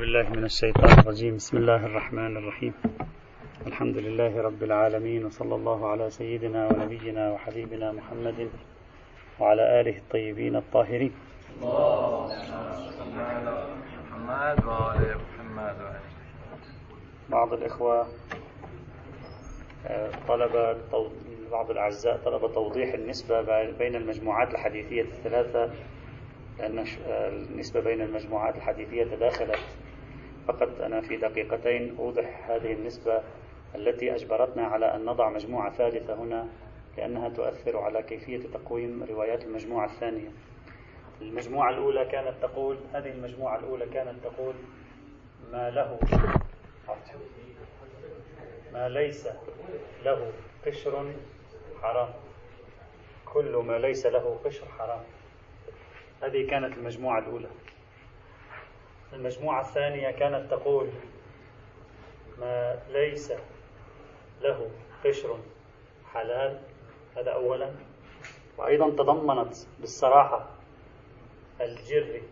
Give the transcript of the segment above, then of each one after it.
بالله من الشيطان الرجيم. بسم الله الرحمن الرحيم. الحمد لله رب العالمين وصلى الله على سيدنا ونبينا وحبيبنا محمد وعلى آله الطيبين الطاهرين. بعض الإخوة آه، طلب بعض الأعزاء طلب توضيح النسبة بين المجموعات الحديثية الثلاثة. لأن النسبة بين المجموعات الحديثية تداخلت فقط أنا في دقيقتين أوضح هذه النسبة التي أجبرتنا على أن نضع مجموعة ثالثة هنا لأنها تؤثر على كيفية تقويم روايات المجموعة الثانية. المجموعة الأولى كانت تقول هذه المجموعة الأولى كانت تقول ما له ما ليس له قشر حرام. كل ما ليس له قشر حرام. هذه كانت المجموعة الأولى. المجموعة الثانية كانت تقول ما ليس له قشر حلال. هذا أولا. وأيضا تضمنت بالصراحة الجري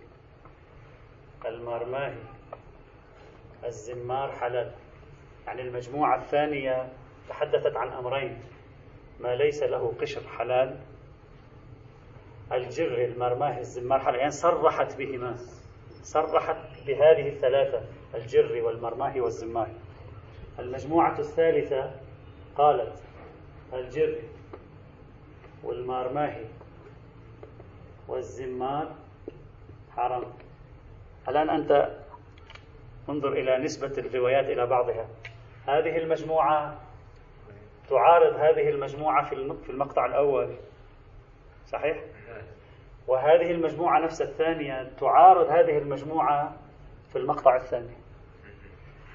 المرماهي الزمار حلال. يعني المجموعة الثانية تحدثت عن أمرين. ما ليس له قشر حلال. الجر المرماه الزمار حلال. يعني صرحت بهما. صرحت بهذه الثلاثة الجر والمرماه والزمار المجموعة الثالثة قالت الجر والمرماه والزمار حرام. الآن أنت انظر إلى نسبة الروايات إلى بعضها. هذه المجموعة تعارض هذه المجموعة في المقطع الأول صحيح؟ وهذه المجموعة نفس الثانية تعارض هذه المجموعة في المقطع الثاني.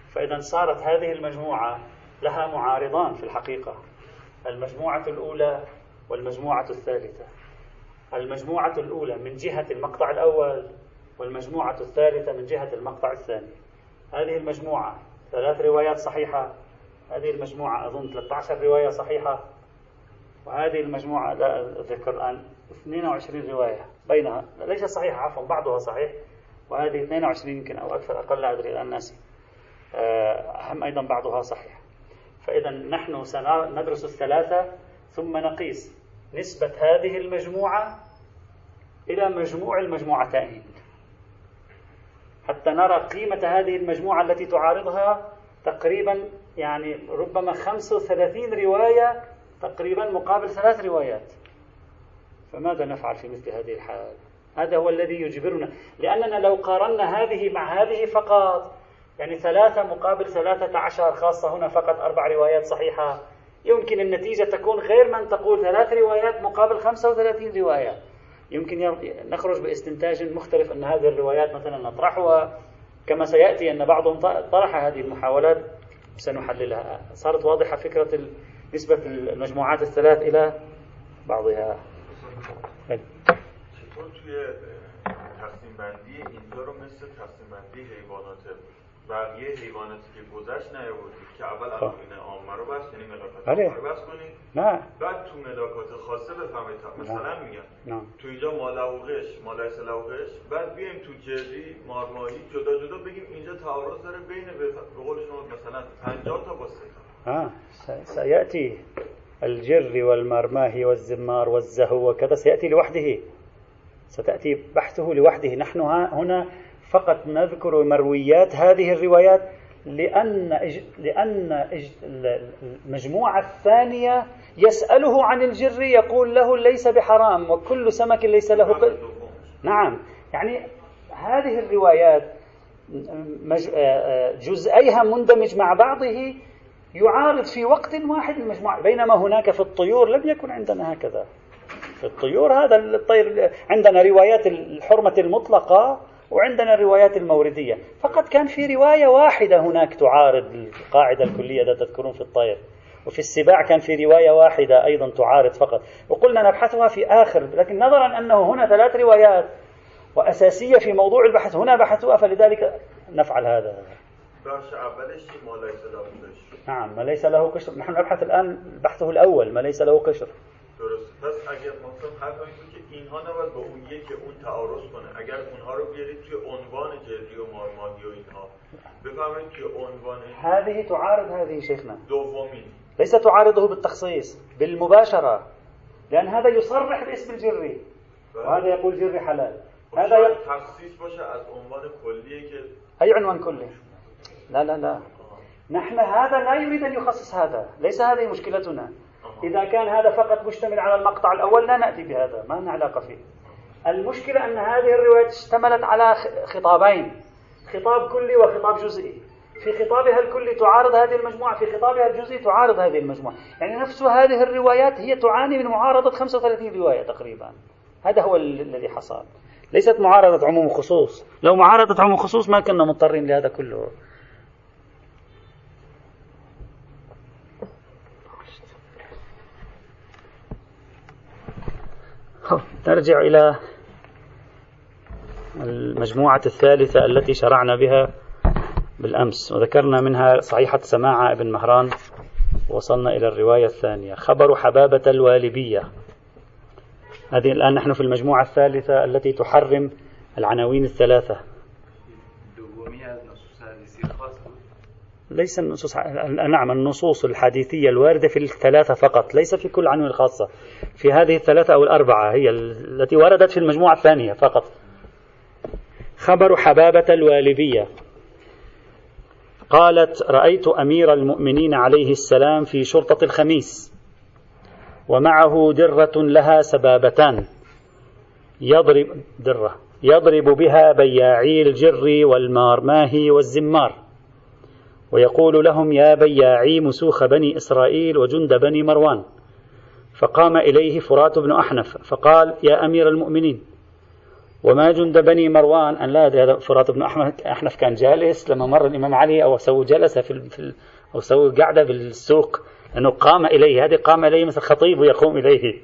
فإذا صارت هذه المجموعة لها معارضان في الحقيقة المجموعة الأولى والمجموعة الثالثة. المجموعة الأولى من جهة المقطع الأول والمجموعة الثالثة من جهة المقطع الثاني. هذه المجموعة ثلاث روايات صحيحة هذه المجموعة أظن 13 رواية صحيحة وهذه المجموعة لا أذكر الآن. 22 رواية بينها. ليس صحيحة عفوا بعضها صحيح وهذه 22 يمكن أو أكثر أقل لا أدري الآن ناسي. آه، أهم أيضا بعضها صحيح. فإذا نحن سندرس الثلاثة ثم نقيس نسبة هذه المجموعة إلى مجموع المجموعتين. حتى نرى قيمة هذه المجموعة التي تعارضها تقريبا يعني ربما 35 رواية تقريبا مقابل ثلاث روايات. فماذا نفعل في مثل هذه الحال؟ هذا هو الذي يجبرنا. لأننا لو قارنا هذه مع هذه فقط يعني ثلاثة مقابل ثلاثة عشر خاصة هنا فقط أربع روايات صحيحة يمكن النتيجة تكون غير من تقول ثلاث روايات مقابل 35 رواية. يمكن نخرج باستنتاج مختلف أن هذه الروايات مثلا نطرحها. كما سيأتي أن بعضهم طرح هذه المحاولات. سنحللها. صارت واضحة فكرة نسبة المجموعات الثلاث إلى بعضها. چطور توی تقسیم بندی اینجا رو مثل تقسیم بندی حیوانات بقیه حیواناتی که گذشت نیاوردید که اول خب. عناوین عامه رو بس یعنی ملاکات بله. رو بس کنید نه. بعد تو ملاکات خاصه بفهمید مثلا میگم. نه. تو اینجا مالوقش مالایس لوقش بعد بیایم تو جری مارمایی جدا جدا بگیم اینجا تعارض داره بین به قول شما مثلا 50 تا با 3 تا. آه. س- سيأتي الجر والمرماه والزمار والزهو وكذا سيأتي لوحده. ستأتي بحثه لوحده. نحن هنا فقط نذكر مرويات هذه الروايات لأن إج... لأن إج... ال- المجموعة الثانية يسأله عن الجر يقول له ليس بحرام وكل سمك ليس له ق... دومش. نعم. يعني هذه الروايات مج... جزئيها مندمج مع بعضه يعارض في وقت واحد المجموعة. بينما هناك في الطيور لم يكن عندنا هكذا. الطيور هذا الطير عندنا روايات الحرمة المطلقة وعندنا الروايات الموردية. فقط كان في رواية واحدة هناك تعارض القاعدة الكلية إذا تذكرون في الطير. وفي السباع كان في رواية واحدة أيضا تعارض فقط. وقلنا نبحثها في آخر لكن نظرا أنه هنا ثلاث روايات وأساسية في موضوع البحث. هنا بحثوها فلذلك نفعل هذا. نعم ما ليس له قشر. نحن نبحث الآن بحثه الأول ما ليس له قشر. اگر مثلا حرف که اینها نباید با اون یکی اون تعارض کنه. اگر اونها رو بیارید توی عنوان جدی و مارمادی و اینها. بفهمید که عنوان هذه تعارض هذه شيخنا. دومین. ليس تعارضه بالتخصيص بالمباشرة. لأن هذا يصرح باسم الجري وهذا يقول جري حلال. هذا تخصيص باشه از عنوان کلیه که أي عنوان كلي لا لا لا. نحن هذا لا يريد أن يخصص هذا. ليس هذه مشكلتنا. إذا كان هذا فقط مشتمل على المقطع الأول لا نأتي بهذا ما لنا علاقة فيه. المشكلة أن هذه الرواية اشتملت على خطابين خطاب كلي وخطاب جزئي. في خطابها الكلي تعارض هذه المجموعة في خطابها الجزئي تعارض هذه المجموعة. يعني نفس هذه الروايات هي تعاني من معارضة 35 رواية تقريبا. هذا هو الذي حصل. ليست معارضة عموم وخصوص لو معارضة عموم وخصوص ما كنا مضطرين لهذا كله. نرجع إلى المجموعة الثالثة التي شرعنا بها بالأمس. وذكرنا منها صحيحة سماعة ابن مهران وصلنا إلى الرواية الثانية. خبر حبابة الوالبية. هذه الآن نحن في المجموعة الثالثة التي تحرم العناوين الثلاثة. ليس النصوص نعم النصوص الحديثية الواردة في الثلاثة فقط ليس في كل عنوان خاصة في هذه الثلاثة أو الأربعة هي التي وردت في المجموعة الثانية فقط. خبر حبابة الوالبية قالت رأيت أمير المؤمنين عليه السلام في شرطة الخميس ومعه درة لها سبابتان. يضرب درة. يضرب بها بياعي الجر والمارماهي والزمار. ويقول لهم يا بياعي مسوخ بني إسرائيل وجند بني مروان. فقام إليه فرات بن أحنف فقال يا أمير المؤمنين وما جند بني مروان؟ أن لا هذا فرات بن أحنف كان جالس لما مر الإمام علي أو سووا جلسة في, أو سووا قعدة بالسوق أنه قام إليه هذه قام إليه مثل خطيب يقوم إليه.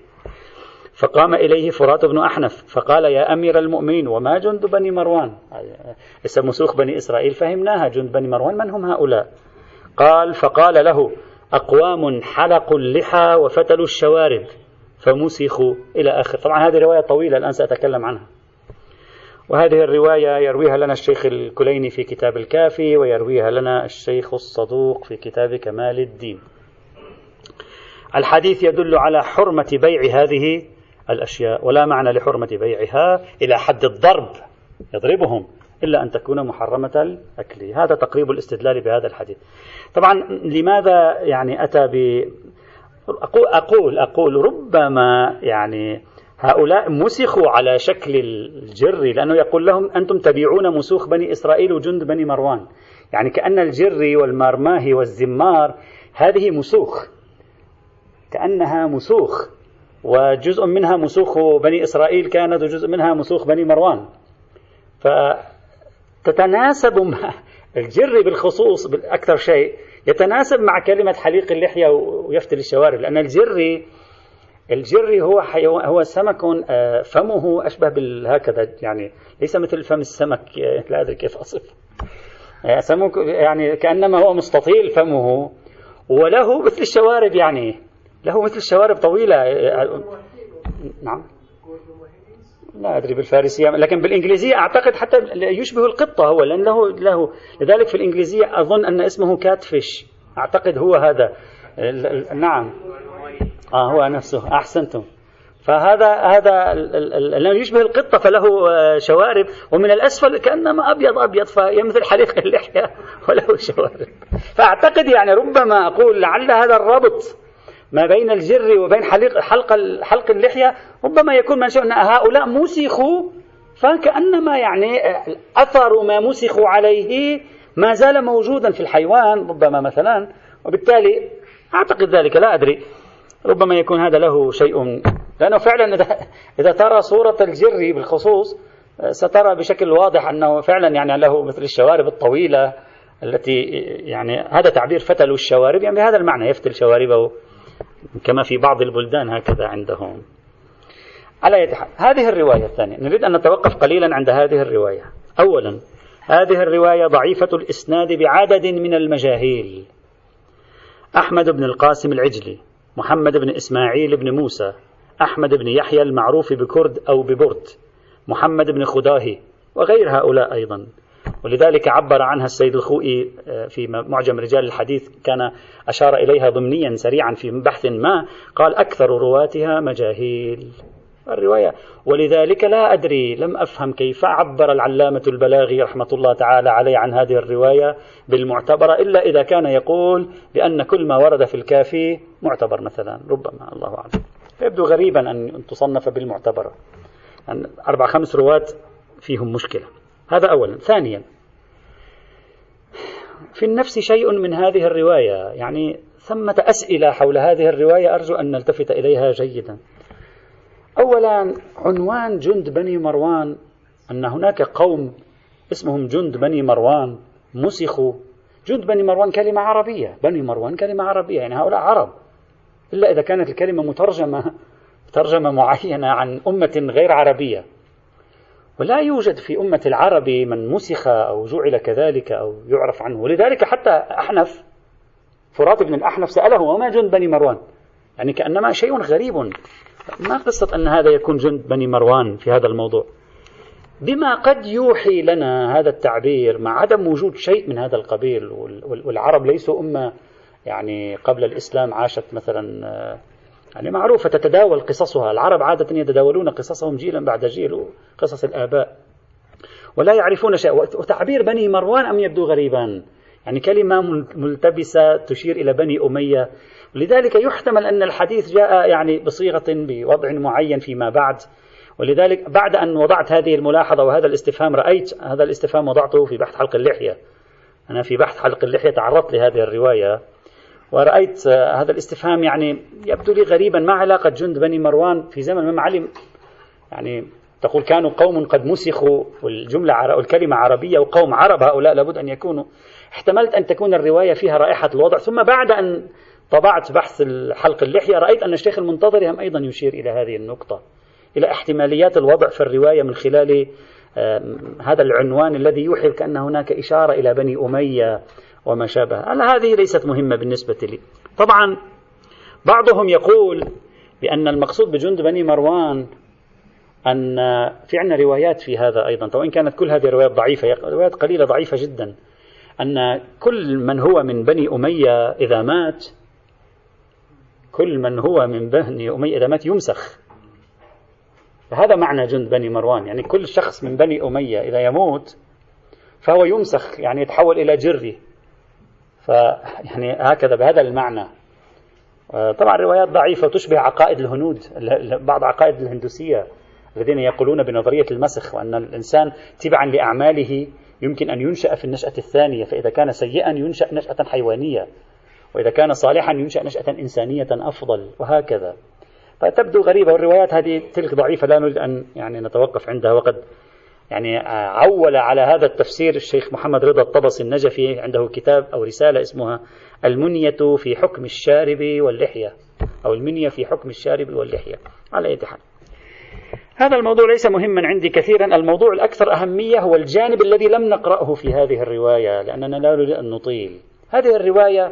فقام إليه فرات بن أحنف فقال يا أمير المؤمنين وما جند بني مروان؟ اسم مسوخ بني إسرائيل فهمناها. جند بني مروان من هم هؤلاء؟ قال فقال له أقوام حلقوا اللحى وفتلوا الشوارب فمسخوا إلى آخر. طبعا هذه رواية طويلة الآن سأتكلم عنها. وهذه الرواية يرويها لنا الشيخ الكليني في كتاب الكافي ويرويها لنا الشيخ الصدوق في كتاب كمال الدين. الحديث يدل على حرمة بيع هذه الأشياء ولا معنى لحرمة بيعها إلى حد الضرب يضربهم إلا أن تكون محرمة الأكل. هذا تقريب الاستدلال بهذا الحديث. طبعا لماذا يعني أتى ب أقول أقول ربما يعني هؤلاء مسخوا على شكل الجري لأنه يقول لهم أنتم تبيعون مسوخ بني إسرائيل وجند بني مروان. يعني كأن الجري والمرماهي والزمار هذه مسوخ كأنها مسوخ. وجزء منها مسوخ بني إسرائيل كانت وجزء منها مسوخ بني مروان. فتتناسب مع الجري بالخصوص أكثر شيء. يتناسب مع كلمة حليق اللحية ويفتل الشوارب لأن الجري الجري هو هو سمك آه، فمه أشبه بالهكذا يعني ليس مثل فم السمك آه، لا أدري كيف أصف آه، يعني كأنما هو مستطيل فمه وله مثل الشوارب يعني. له مثل الشوارب طويلة. نعم. لا أدري بالفارسية لكن بالإنجليزية أعتقد حتى يشبه القطة هو لأن له, له. لذلك في الإنجليزية أظن أن اسمه كاتفيش أعتقد هو هذا. نعم. آه هو نفسه. أحسنتم. فهذا هذا الذي يشبه القطة فله آه، شوارب. ومن الأسفل كأنما أبيض أبيض فيمثل حليق اللحية وله شوارب. فأعتقد يعني ربما أقول لعل هذا الربط ما بين الجر وبين حلق حلق حلق اللحية ربما يكون منشأ أن هؤلاء مسخوا فكأنما يعني آه، أثر ما مسخوا عليه ما زال موجودا في الحيوان ربما مثلا. وبالتالي أعتقد ذلك لا أدري. ربما يكون هذا له شيء لأنه فعلا إذا ترى صورة الجري بالخصوص سترى بشكل واضح أنه فعلا يعني له مثل الشوارب الطويلة التي يعني هذا تعبير فتل الشوارب يعني بهذا المعنى يفتل شواربه. كما في بعض البلدان هكذا عندهم. على يد هذه الرواية الثانية. نريد أن نتوقف قليلا عند هذه الرواية. أولا هذه الرواية ضعيفة الإسناد بعدد من المجاهيل. أحمد بن القاسم العجلي محمد بن إسماعيل بن موسى أحمد بن يحيى المعروف بكرد أو ببرد محمد بن خداهي وغير هؤلاء أيضا. ولذلك عبر عنها السيد الخوئي آه، في معجم رجال الحديث كان أشار إليها ضمنيا سريعا في بحث ما قال أكثر رواتها مجاهيل. الرواية ولذلك لا أدري لم أفهم كيف عبر العلامة البلاغي رحمة الله تعالى عليه عن هذه الرواية بالمعتبرة إلا إذا كان يقول بأن كل ما ورد في الكافي معتبر مثلا. ربما الله أعلم. فيبدو غريبا أن تصنف بالمعتبرة يعني أربع خمس رواة فيهم مشكلة. هذا أولا. ثانيا في النفس شيء من هذه الرواية. يعني ثمة أسئلة حول هذه الرواية أرجو أن نلتفت إليها جيدا. أولا عنوان جند بني مروان أن هناك قوم اسمهم جند بني مروان مسخوا. جند بني مروان كلمة عربية بني مروان كلمة عربية يعني هؤلاء عرب. إلا إذا كانت الكلمة مترجمة ترجمة معينة عن أمة غير عربية. ولا يوجد في أمة العرب من مسخ أو جعل كذلك أو يعرف عنه. ولذلك حتى أحنف فرات بن الأحنف سأله وما جند بني مروان؟ يعني كأنما شيء غريب. ما قصة أن هذا يكون جند بني مروان في هذا الموضوع؟ بما قد يوحي لنا هذا التعبير مع عدم وجود شيء من هذا القبيل والعرب ليسوا أمة يعني قبل الإسلام عاشت مثلا يعني معروفة تتداول قصصها. العرب عادة يتداولون قصصهم جيلا بعد جيل قصص الآباء. ولا يعرفون شيء وتعبير بني مروان أم يبدو غريبا. يعني كلمة ملتبسة تشير إلى بني أمية. لذلك يحتمل أن الحديث جاء يعني بصيغة بوضع معين فيما بعد. ولذلك بعد أن وضعت هذه الملاحظة وهذا الاستفهام رأيت هذا الاستفهام وضعته في بحث حلق اللحية. أنا في بحث حلق اللحية تعرضت لهذه الرواية. ورأيت هذا الاستفهام يعني يبدو لي غريبا. ما علاقة جند بني مروان في زمن الإمام علي؟ يعني تقول كانوا قوم قد مسخوا والجملة والكلمة عربية وقوم عرب. هؤلاء لابد أن يكونوا. احتملت أن تكون الرواية فيها رائحة الوضع. ثم بعد أن طبعت بحث حلق اللحية رأيت أن الشيخ المنتظر هم أيضا يشير إلى هذه النقطة إلى احتماليات الوضع في الرواية من خلال هذا العنوان الذي يوحي كأن هناك إشارة إلى بني أمية وما شابه. هذه ليست مهمة بالنسبة لي. طبعا بعضهم يقول بأن المقصود بجند بني مروان أن في عندنا روايات في هذا أيضا وإن كانت كل هذه الروايات ضعيفة روايات قليلة ضعيفة جدا أن كل من هو من بني أمية إذا مات كل من هو من بني أمية إذا مات يمسخ. هذا معنى جند بني مروان يعني كل شخص من بني أمية إذا يموت فهو يمسخ يعني يتحول إلى جري. فيعني هكذا بهذا المعنى. طبعا روايات ضعيفة وتشبه عقائد الهنود بعض عقائد الهندوسية الذين يقولون بنظرية المسخ وأن الإنسان تبعا لأعماله يمكن أن ينشأ في النشأة الثانية فإذا كان سيئا ينشأ نشأة حيوانية وإذا كان صالحا ينشأ نشأة إنسانية أفضل وهكذا. فتبدو غريبة والروايات هذه تلك ضعيفة لا نريد أن يعني نتوقف عندها وقد يعني عول على هذا التفسير الشيخ محمد رضا الطبسي النجفي عنده كتاب أو رسالة اسمها المنية في حكم الشارب واللحية. أو المنية في حكم الشارب واللحية. على أي حال. هذا الموضوع ليس مهما عندي كثيرا. الموضوع الأكثر أهمية هو الجانب الذي لم نقرأه في هذه الرواية لأننا لا نريد أن نطيل. هذه الرواية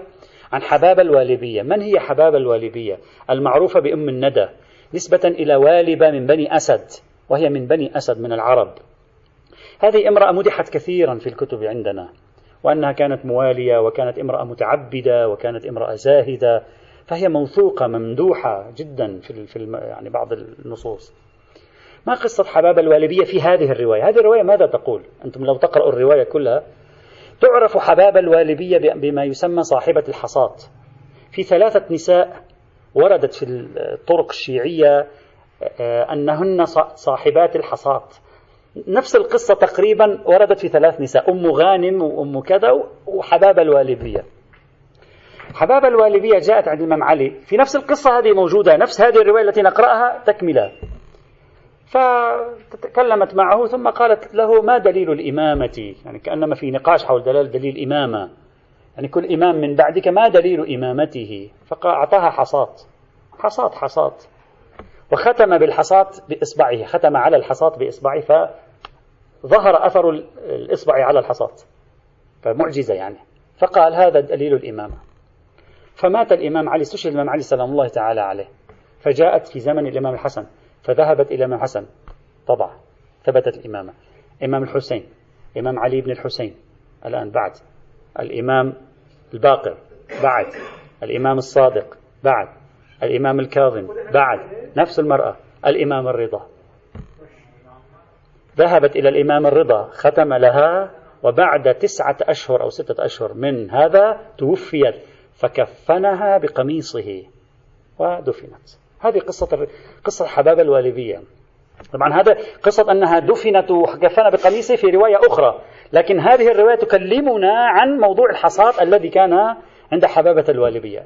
عن حباب الوالبية. من هي حباب الوالبية؟ المعروفة بأم الندى. نسبة إلى والبة من بني أسد وهي من بني أسد من العرب. هذه امرأة مدحت كثيرا في الكتب عندنا وأنها كانت موالية وكانت امرأة متعبدة وكانت امرأة زاهدة فهي موثوقة ممدوحة جدا في, في يعني بعض النصوص. ما قصة حباب الوالبية في هذه الرواية؟ هذه الرواية ماذا تقول؟ أنتم لو تقرأوا الرواية كلها تعرف حباب الوالبية بما يسمى صاحبة الحصاة. في ثلاثة نساء وردت في الطرق الشيعية آه، أنهن صاحبات الحصاة. نفس القصة تقريبا وردت في ثلاث نساء أم غانم وأم كذا وحباب الوالبية حباب الوالبية جاءت عند الإمام علي. في نفس القصة هذه موجودة نفس هذه الرواية التي نقرأها تكملة. فتكلمت معه ثم قالت له ما دليل الإمامة؟ يعني كأنما في نقاش حول دلال دليل إمامة. يعني كل إمام من بعدك ما دليل إمامته؟ فأعطاها حصاة. حصاة حصاة. وختم بالحصاة بإصبعه ختم على الحصاة بإصبعه فظهر أثر الإصبع على الحصاة فمعجزة يعني. فقال هذا دليل الإمامة. فمات الإمام علي استشهد الإمام علي سلام الله تعالى عليه. فجاءت في زمن الإمام الحسن فذهبت إلى الإمام الحسن طبعا ثبتت الإمامة. إمام الحسين إمام علي بن الحسين. الآن بعد. الإمام الباقر بعد. الإمام الصادق بعد. الإمام الكاظم بعد. نفس المرأة. الإمام الرضا. ذهبت إلى الإمام الرضا ختم لها وبعد تسعة أشهر أو ستة أشهر من هذا توفيت فكفنها بقميصه ودفنت. هذه قصة قصة حباب الوالدية. طبعا هذا قصة أنها دفنت وكفن بقميصه في رواية أخرى لكن هذه الرواية تكلمنا عن موضوع الحصاد الذي كان عند حبابة الوالبية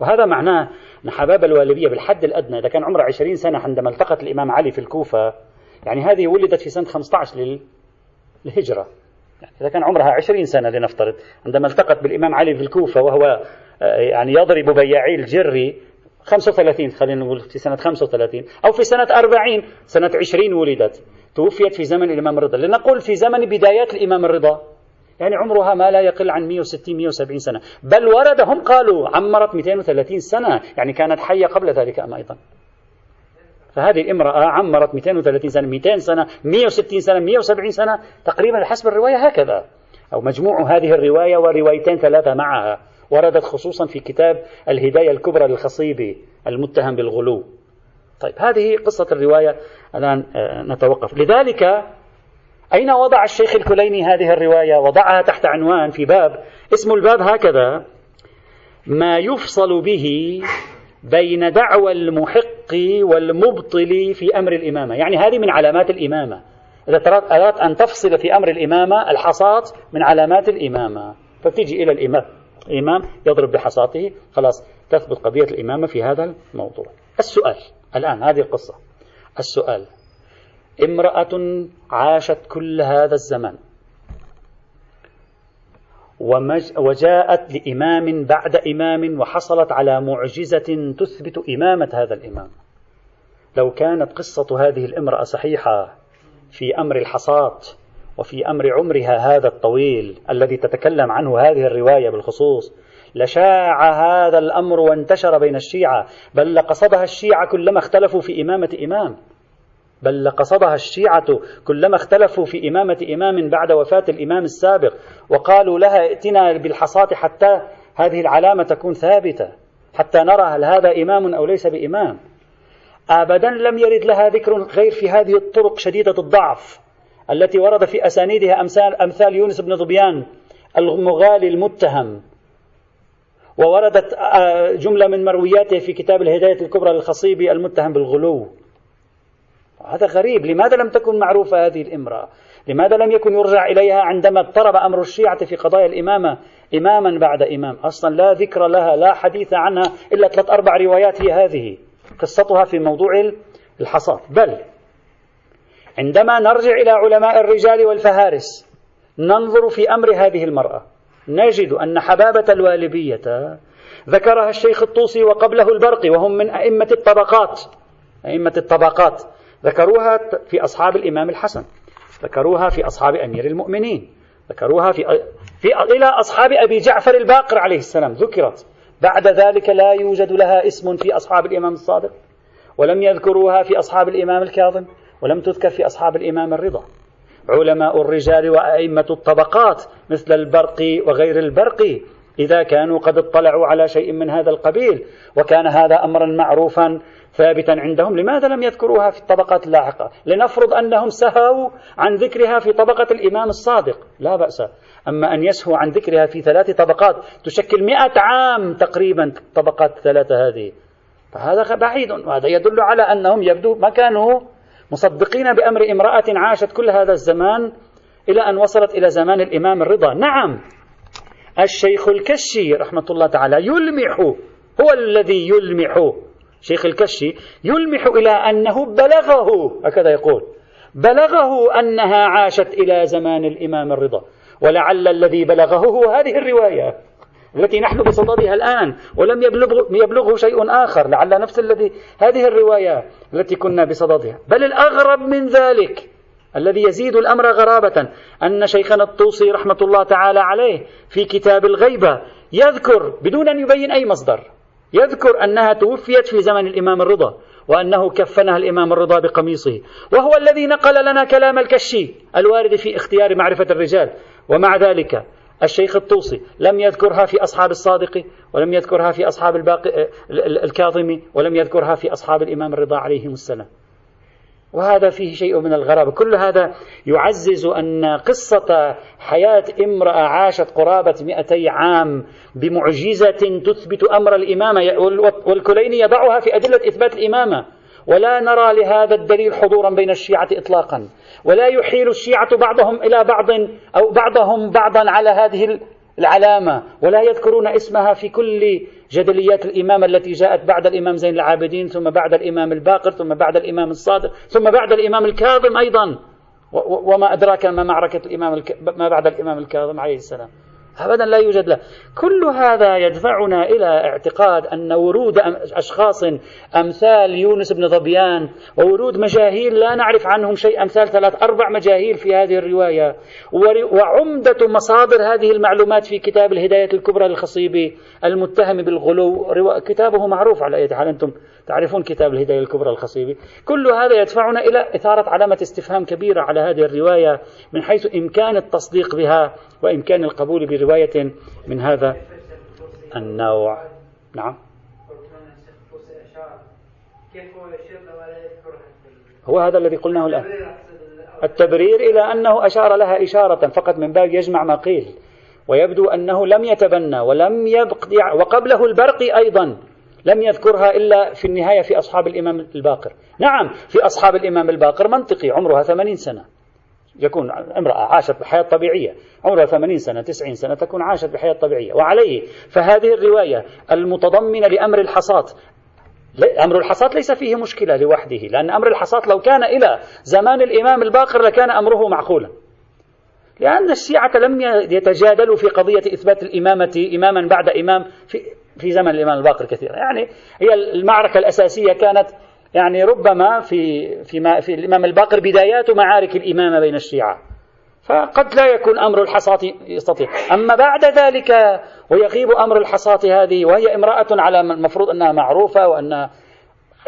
وهذا معناه أن حبابة الوالبية بالحد الأدنى إذا كان عمره عشرين سنة عندما التقت الإمام علي في الكوفة يعني هذه ولدت في سنة 15 للهجرة. يعني إذا كان عمرها عشرين سنة لنفترض عندما التقت بالإمام علي في الكوفة وهو آه، يعني يضرب بياعي الجري 35 خلينا نقول في سنة 35 أو في سنة 40 سنة 20 ولدت. توفيت في زمن الإمام الرضا. لنقول في زمن بدايات الإمام الرضا يعني عمرها ما لا يقل عن 160 170 سنة. بل ورد هم قالوا عمرت 230 سنة. يعني كانت حية قبل ذلك أم أيضا؟ فهذه الامرأة عمرت 230 سنة 200 سنة 160 سنة 170 سنة تقريبا حسب الرواية هكذا. أو مجموع هذه الرواية وروايتين ثلاثة معها وردت خصوصا في كتاب الهداية الكبرى للخصيبي المتهم بالغلو. طيب هذه قصة الرواية. الآن آه، نتوقف. لذلك أين وضع الشيخ الكليني هذه الرواية؟ وضعها تحت عنوان في باب اسم الباب هكذا ما يفصل به بين دعوى المحق والمبطل في أمر الإمامة. يعني هذه من علامات الإمامة. إذا أردت أن تفصل في أمر الإمامة الحصاة من علامات الإمامة. فتجي إلى الإمام. الإمام يضرب بحصاته خلاص تثبت قضية الإمامة في هذا الموضوع. السؤال الآن هذه القصة. السؤال امرأة عاشت كل هذا الزمان. وجاءت لإمام بعد إمام وحصلت على معجزة تثبت إمامة هذا الإمام. لو كانت قصة هذه الامرأة صحيحة في أمر الحصاة وفي أمر عمرها هذا الطويل الذي تتكلم عنه هذه الرواية بالخصوص لشاع هذا الأمر وانتشر بين الشيعة بل لقصدها الشيعة كلما اختلفوا في إمامة إمام. بل لقصدها الشيعة كلما اختلفوا في إمامة إمام بعد وفاة الإمام السابق وقالوا لها ائتنا بالحصاة حتى هذه العلامة تكون ثابتة حتى نرى هل هذا إمام أو ليس بإمام. أبدا لم يرد لها ذكر غير في هذه الطرق شديدة الضعف التي ورد في أسانيدها أمثال, أمثال يونس بن ظبيان المغالي المتهم. ووردت آه، جملة من مروياته في كتاب الهداية الكبرى للخصيبي المتهم بالغلو. هذا غريب. لماذا لم تكن معروفة هذه الامرأة؟ لماذا لم يكن يرجع إليها عندما اضطرب أمر الشيعة في قضايا الإمامة إماما بعد إمام؟ أصلا لا ذكر لها لا حديث عنها إلا ثلاث أربع روايات هي هذه. قصتها في موضوع الحصاد. بل عندما نرجع إلى علماء الرجال والفهارس ننظر في أمر هذه المرأة. نجد أن حبابة الوالبية ذكرها الشيخ الطوسي وقبله البرقي وهم من أئمة الطبقات. أئمة الطبقات. ذكروها في أصحاب الإمام الحسن ذكروها في أصحاب أمير المؤمنين ذكروها في, في إلى أصحاب أبي جعفر الباقر عليه السلام ذكرت. بعد ذلك لا يوجد لها اسم في أصحاب الإمام الصادق ولم يذكروها في أصحاب الإمام الكاظم ولم تذكر في أصحاب الإمام الرضا. علماء الرجال وأئمة الطبقات مثل البرقي وغير البرقي إذا كانوا قد اطلعوا على شيء من هذا القبيل وكان هذا أمرا معروفا ثابتا عندهم. لماذا لم يذكروها في الطبقات اللاحقة؟ لنفرض أنهم سهوا عن ذكرها في طبقة الإمام الصادق. لا بأس. أما أن يسهوا عن ذكرها في ثلاث طبقات تشكل مئة عام تقريبا طبقات الثلاثة هذه. فهذا بعيد وهذا يدل على أنهم يبدو ما كانوا مصدقين بأمر امرأة عاشت كل هذا الزمان إلى أن وصلت إلى زمان الإمام الرضا. نعم. الشيخ الكشي رحمة الله تعالى يلمح هو الذي يلمح شيخ الكشي يلمح إلى أنه بلغه هكذا يقول بلغه أنها عاشت إلى زمان الإمام الرضا ولعل الذي بلغه هو هذه الرواية التي نحن بصددها الآن ولم يبلغ يبلغه شيء آخر لعل نفس الذي هذه الرواية التي كنا بصددها. بل الأغرب من ذلك الذي يزيد الأمر غرابة أن شيخنا الطوسي رحمة الله تعالى عليه في كتاب الغيبة يذكر بدون أن يبين أي مصدر. يذكر أنها توفيت في زمن الإمام الرضا وأنه كفنها الإمام الرضا بقميصه. وهو الذي نقل لنا كلام الكشي الوارد في اختيار معرفة الرجال. ومع ذلك الشيخ الطوسي لم يذكرها في أصحاب الصادق ولم يذكرها في أصحاب الباقي الكاظمي ولم يذكرها في أصحاب الإمام الرضا عليهم السلام. وهذا فيه شيء من الغرابة كل هذا يعزز أن قصة حياة امرأة عاشت قرابة مئتي عام بمعجزة تثبت أمر الإمامة. والكليني يضعها في أدلة إثبات الإمامة. ولا نرى لهذا الدليل حضورا بين الشيعة إطلاقا. ولا يحيل الشيعة بعضهم إلى بعض أو بعضهم بعضا على هذه العلامة ولا يذكرون اسمها في كل جدليات الإمامة التي جاءت بعد الإمام زين العابدين ثم بعد الإمام الباقر ثم بعد الإمام الصادق ثم بعد الإمام الكاظم أيضا. وما أدراك ما معركة الإمام الك... ما بعد الإمام الكاظم عليه السلام. أبدا لا يوجد له. كل هذا يدفعنا إلى اعتقاد أن ورود أشخاص أمثال يونس بن ظبيان وورود مجاهيل لا نعرف عنهم شيء أمثال ثلاث أربع مجاهيل في هذه الرواية. وعمدة مصادر هذه المعلومات في كتاب الهداية الكبرى للخصيبي المتهم بالغلو. كتابه معروف على أي حال أنتم تعرفون كتاب الهداية الكبرى الخصيبي. كل هذا يدفعنا إلى إثارة علامة استفهام كبيرة على هذه الرواية من حيث إمكان التصديق بها وإمكان القبول برواية من هذا النوع. نعم. هو هذا الذي قلناه الآن. التبرير إلى أنه أشار لها إشارة فقط من باب يجمع ما قيل ويبدو أنه لم يتبنى ولم يبق وقبله البرقي أيضا. لم يذكرها إلا في النهاية في أصحاب الإمام الباقر. نعم في أصحاب الإمام الباقر منطقي عمرها ثمانين سنة. يكون امرأة عاشت بحياة طبيعية عمرها ثمانين سنة تسعين سنة تكون عاشت بحياة طبيعية. وعليه فهذه الرواية المتضمنة لأمر الحصاة. أمر الحصاة ليس فيه مشكلة لوحده لأن أمر الحصاة لو كان إلى زمان الإمام الباقر لكان أمره معقولا. لأن الشيعة لم يتجادلوا في قضية إثبات الإمامة إماما بعد إمام في, في زمن الإمام الباقر كثيرا. يعني هي المعركة الأساسية كانت يعني ربما في في, في الإمام الباقر بدايات معارك الإمامة بين الشيعة. فقد لا يكون أمر الحصاة يستطيع. أما بعد ذلك ويغيب أمر الحصاة هذه وهي امرأة على المفروض أنها معروفة وأن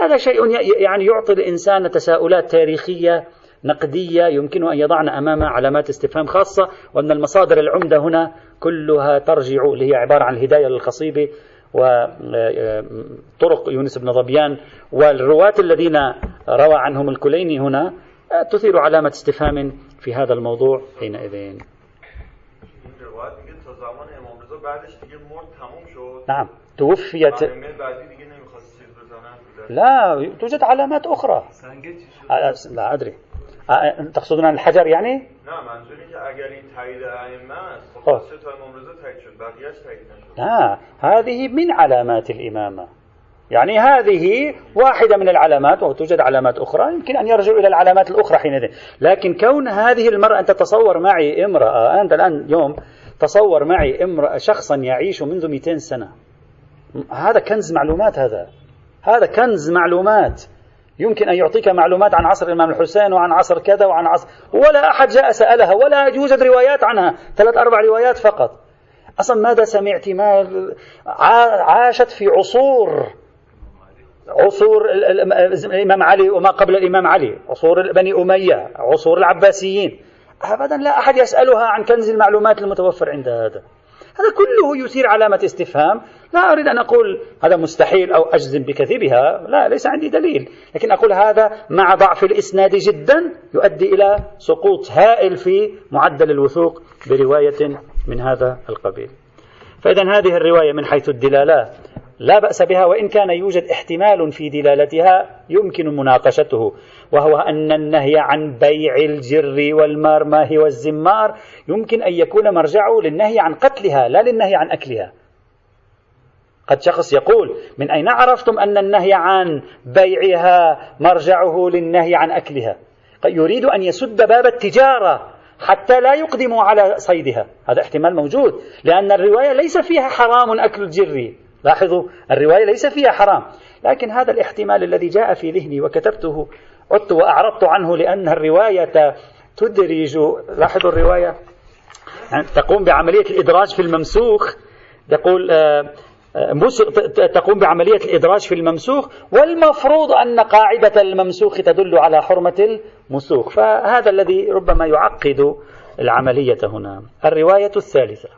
هذا شيء يعني يعطي الإنسان تساؤلات تاريخية نقدية يمكن أن يضعنا أمام علامات استفهام خاصة وأن المصادر العمدة هنا كلها ترجع اللي هي عبارة عن الهداية للخصيبي وطرق يونس بن ظبيان والرواة الذين روى عنهم الكليني هنا تثير علامة استفهام في هذا الموضوع حينئذ نعم توفيت لا توجد علامات أخرى لا أدري تقصدون عن الحجر يعني؟ نه منظور که اگر این تایید ائمه است خب تا امام رضا تایید شد بقیه‌اش تایید نشد. لا هذه من علامات الإمامة. يعني هذه واحدة من العلامات وتوجد علامات أخرى يمكن أن يرجعوا إلى العلامات الأخرى حينئذ. لكن كون هذه المرأة أنت تصور معي امرأة أنت الآن يوم تصور معي امرأة شخصا يعيش منذ 200 سنة هذا كنز معلومات هذا. هذا كنز معلومات. يمكن أن يعطيك معلومات عن عصر الإمام الحسين وعن عصر كذا وعن عصر ولا أحد جاء سألها ولا يوجد روايات عنها. ثلاث أربع روايات فقط. أصلا ماذا سمعت؟ ما عاشت في عصور عصور الإمام علي وما قبل الإمام علي عصور بني أمية عصور العباسيين. أبدا لا أحد يسألها عن كنز المعلومات المتوفر عند هذا. هذا كله يثير علامة استفهام. لا أريد أن أقول هذا مستحيل أو أجزم بكذبها. لا ليس عندي دليل. لكن أقول هذا مع ضعف الإسناد جدا يؤدي إلى سقوط هائل في معدل الوثوق برواية من هذا القبيل. فإذا هذه الرواية من حيث الدلالات. لا بأس بها وإن كان يوجد احتمال في دلالتها يمكن مناقشته وهو أن النهي عن بيع الجر والمرماه والزمار يمكن أن يكون مرجعه للنهي عن قتلها لا للنهي عن أكلها. قد شخص يقول من أين عرفتم أن النهي عن بيعها مرجعه للنهي عن أكلها؟ يريد أن يسد باب التجارة حتى لا يقدموا على صيدها. هذا احتمال موجود لأن الرواية ليس فيها حرام أكل الجر. لاحظوا الرواية ليس فيها حرام لكن هذا الاحتمال الذي جاء في ذهني وكتبته عدت وأعرضت عنه لأن الرواية تدرج لاحظوا الرواية يعني تقوم بعملية الإدراج في الممسوخ تقول آه، آه، تقوم بعملية الإدراج في الممسوخ والمفروض أن قاعدة الممسوخ تدل على حرمة المسوخ فهذا الذي ربما يعقد العملية هنا. الرواية الثالثة.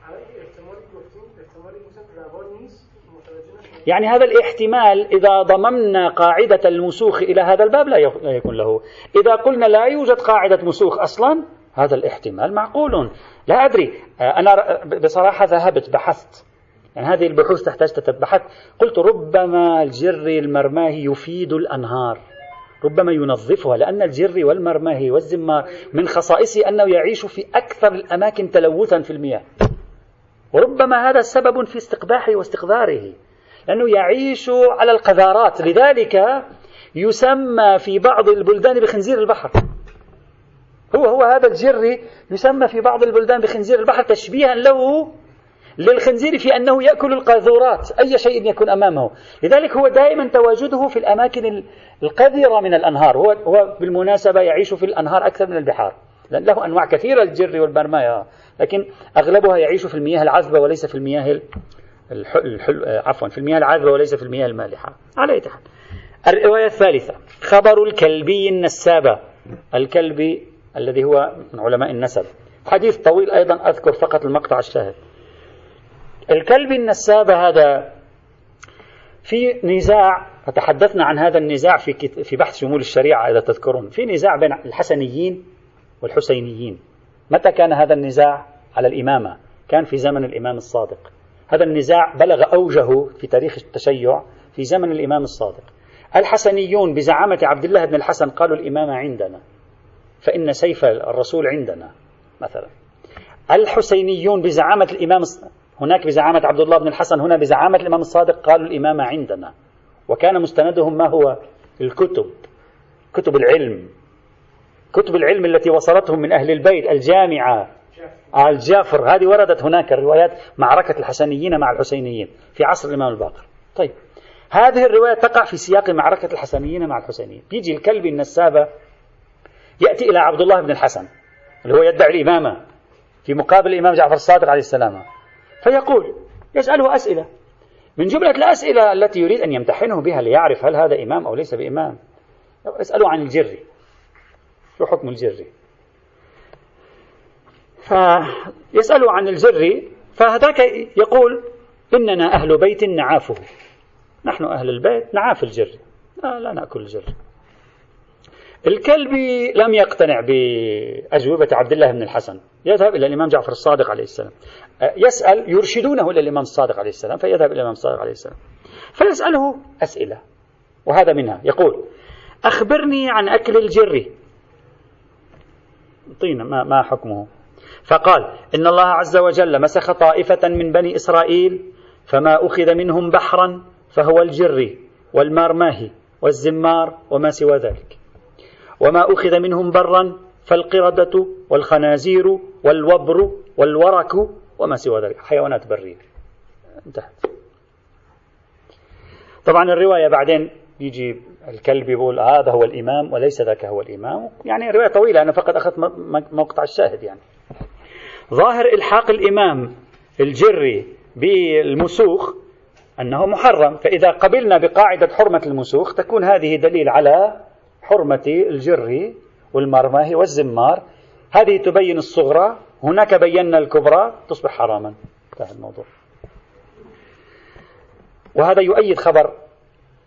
يعني هذا الاحتمال إذا ضممنا قاعدة المسوخ إلى هذا الباب لا يكون له. إذا قلنا لا يوجد قاعدة مسوخ أصلا هذا الاحتمال معقول. لا أدري. أنا بصراحة ذهبت بحثت. يعني هذه البحوث تحتاج تتبحث. قلت ربما الجري المرماهي يفيد الأنهار. ربما ينظفها لأن الجري والمرماهي والزمار من خصائصه أنه يعيش في أكثر الأماكن تلوثا في المياه. وربما هذا سبب في استقباحه واستقذاره. لأنه يعيش على القذارات. لذلك يسمى في بعض البلدان بخنزير البحر. هو هو هذا الجري يسمى في بعض البلدان بخنزير البحر تشبيها له للخنزير في أنه يأكل القاذورات أي شيء يكون أمامه. لذلك هو دائما تواجده في الأماكن القذرة من الأنهار. هو, هو بالمناسبة يعيش في الأنهار أكثر من البحار. لأن له أنواع كثيرة الجر والبرماية لكن أغلبها يعيش في المياه العذبة وليس في المياه الحل... عفوا في المياه العذبة وليس في المياه المالحة. على أي حال. الرواية الثالثة. خبر الكلبي النسابة الكلبي الذي هو من علماء النسب. حديث طويل أيضا أذكر فقط المقطع الشاهد. الكلبي النسابة هذا في نزاع تحدثنا عن هذا النزاع في في بحث شمول الشريعة إذا تذكرون. في نزاع بين الحسنيين والحسينيين. متى كان هذا النزاع على الإمامة؟ كان في زمن الإمام الصادق. هذا النزاع بلغ أوجه في تاريخ التشيع في زمن الإمام الصادق. الحسنيون بزعامة عبد الله بن الحسن قالوا الإمامة عندنا فإن سيف الرسول عندنا مثلا. الحسينيون بزعامة الإمام هناك بزعامة عبد الله بن الحسن هنا بزعامة الإمام الصادق قالوا الإمامة عندنا. وكان مستندهم ما هو؟ الكتب كتب العلم. كتب العلم التي وصلتهم من أهل البيت الجامعة. الجافر هذه وردت هناك الروايات معركة الحسنيين مع الحسينيين في عصر الإمام الباقر. طيب هذه الرواية تقع في سياق معركة الحسنيين مع الحسينيين. بيجي الكلب النسابة يأتي إلى عبد الله بن الحسن اللي هو يدعي الإمامة في مقابل الإمام جعفر الصادق عليه السلام. فيقول يسأله أسئلة. من جملة الأسئلة التي يريد أن يمتحنه بها ليعرف هل هذا إمام أو ليس بإمام يسأله عن الجري شو حكم الجري فيسأله عن الجري فهذاك يقول إننا أهل بيت نعافه. نحن أهل البيت نعاف الجري لا, لا نأكل الجري الكلبي لم يقتنع بأجوبة عبد الله بن الحسن. يذهب إلى الإمام جعفر الصادق عليه السلام. يسأل يرشدونه إلى الإمام الصادق عليه السلام فيذهب إلى الإمام الصادق عليه السلام. فيسأله أسئلة وهذا منها. يقول أخبرني عن أكل الجري طين ما, ما حكمه؟ فقال إن الله عز وجل مسخ طائفة من بني إسرائيل فما أخذ منهم بحرا فهو الجري والمارماهي والزمار وما سوى ذلك. وما أخذ منهم برا فالقردة والخنازير والوبر والورك وما سوى ذلك. حيوانات برية. انتهت. طبعا الرواية بعدين يجي الكلب يقول هذا هو الإمام وليس ذاك هو الإمام. يعني رواية طويلة أنا فقط أخذت مقطع الشاهد يعني. ظاهر إلحاق الإمام الجري بالمسوخ أنه محرم فإذا قبلنا بقاعدة حرمة المسوخ تكون هذه دليل على حرمة الجري والمرماه والزمار. هذه تبين الصغرى هناك بينا الكبرى تصبح حراما. انتهى الموضوع. وهذا يؤيد خبر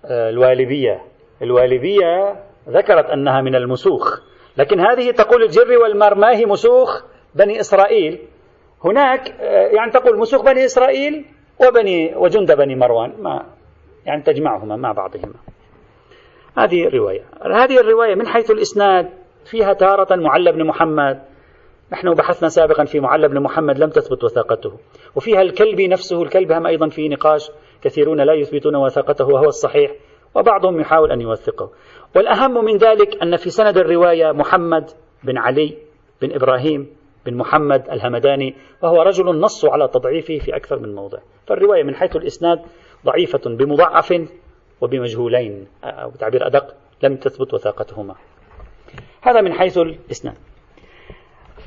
آه، الوالبية. الوالبية ذكرت أنها من المسوخ. لكن هذه تقول الجر والمرماه مسوخ بني إسرائيل. هناك آه، يعني تقول مسوخ بني إسرائيل وبني وجند بني مروان ما يعني تجمعهما مع بعضهما. هذه الرواية. هذه الرواية من حيث الإسناد فيها تارة معل بن محمد. نحن بحثنا سابقا في معل بن محمد لم تثبت وثاقته. وفيها الكلبي نفسه الكلب هم أيضا في نقاش كثيرون لا يثبتون وثاقته وهو الصحيح. وبعضهم يحاول أن يوثقه. والأهم من ذلك أن في سند الرواية محمد بن علي بن إبراهيم بن محمد الهمداني وهو رجل نص على تضعيفه في أكثر من موضع. فالرواية من حيث الإسناد ضعيفة بمضعف وبمجهولين أو بتعبير أدق لم تثبت وثاقتهما. هذا من حيث الإسناد.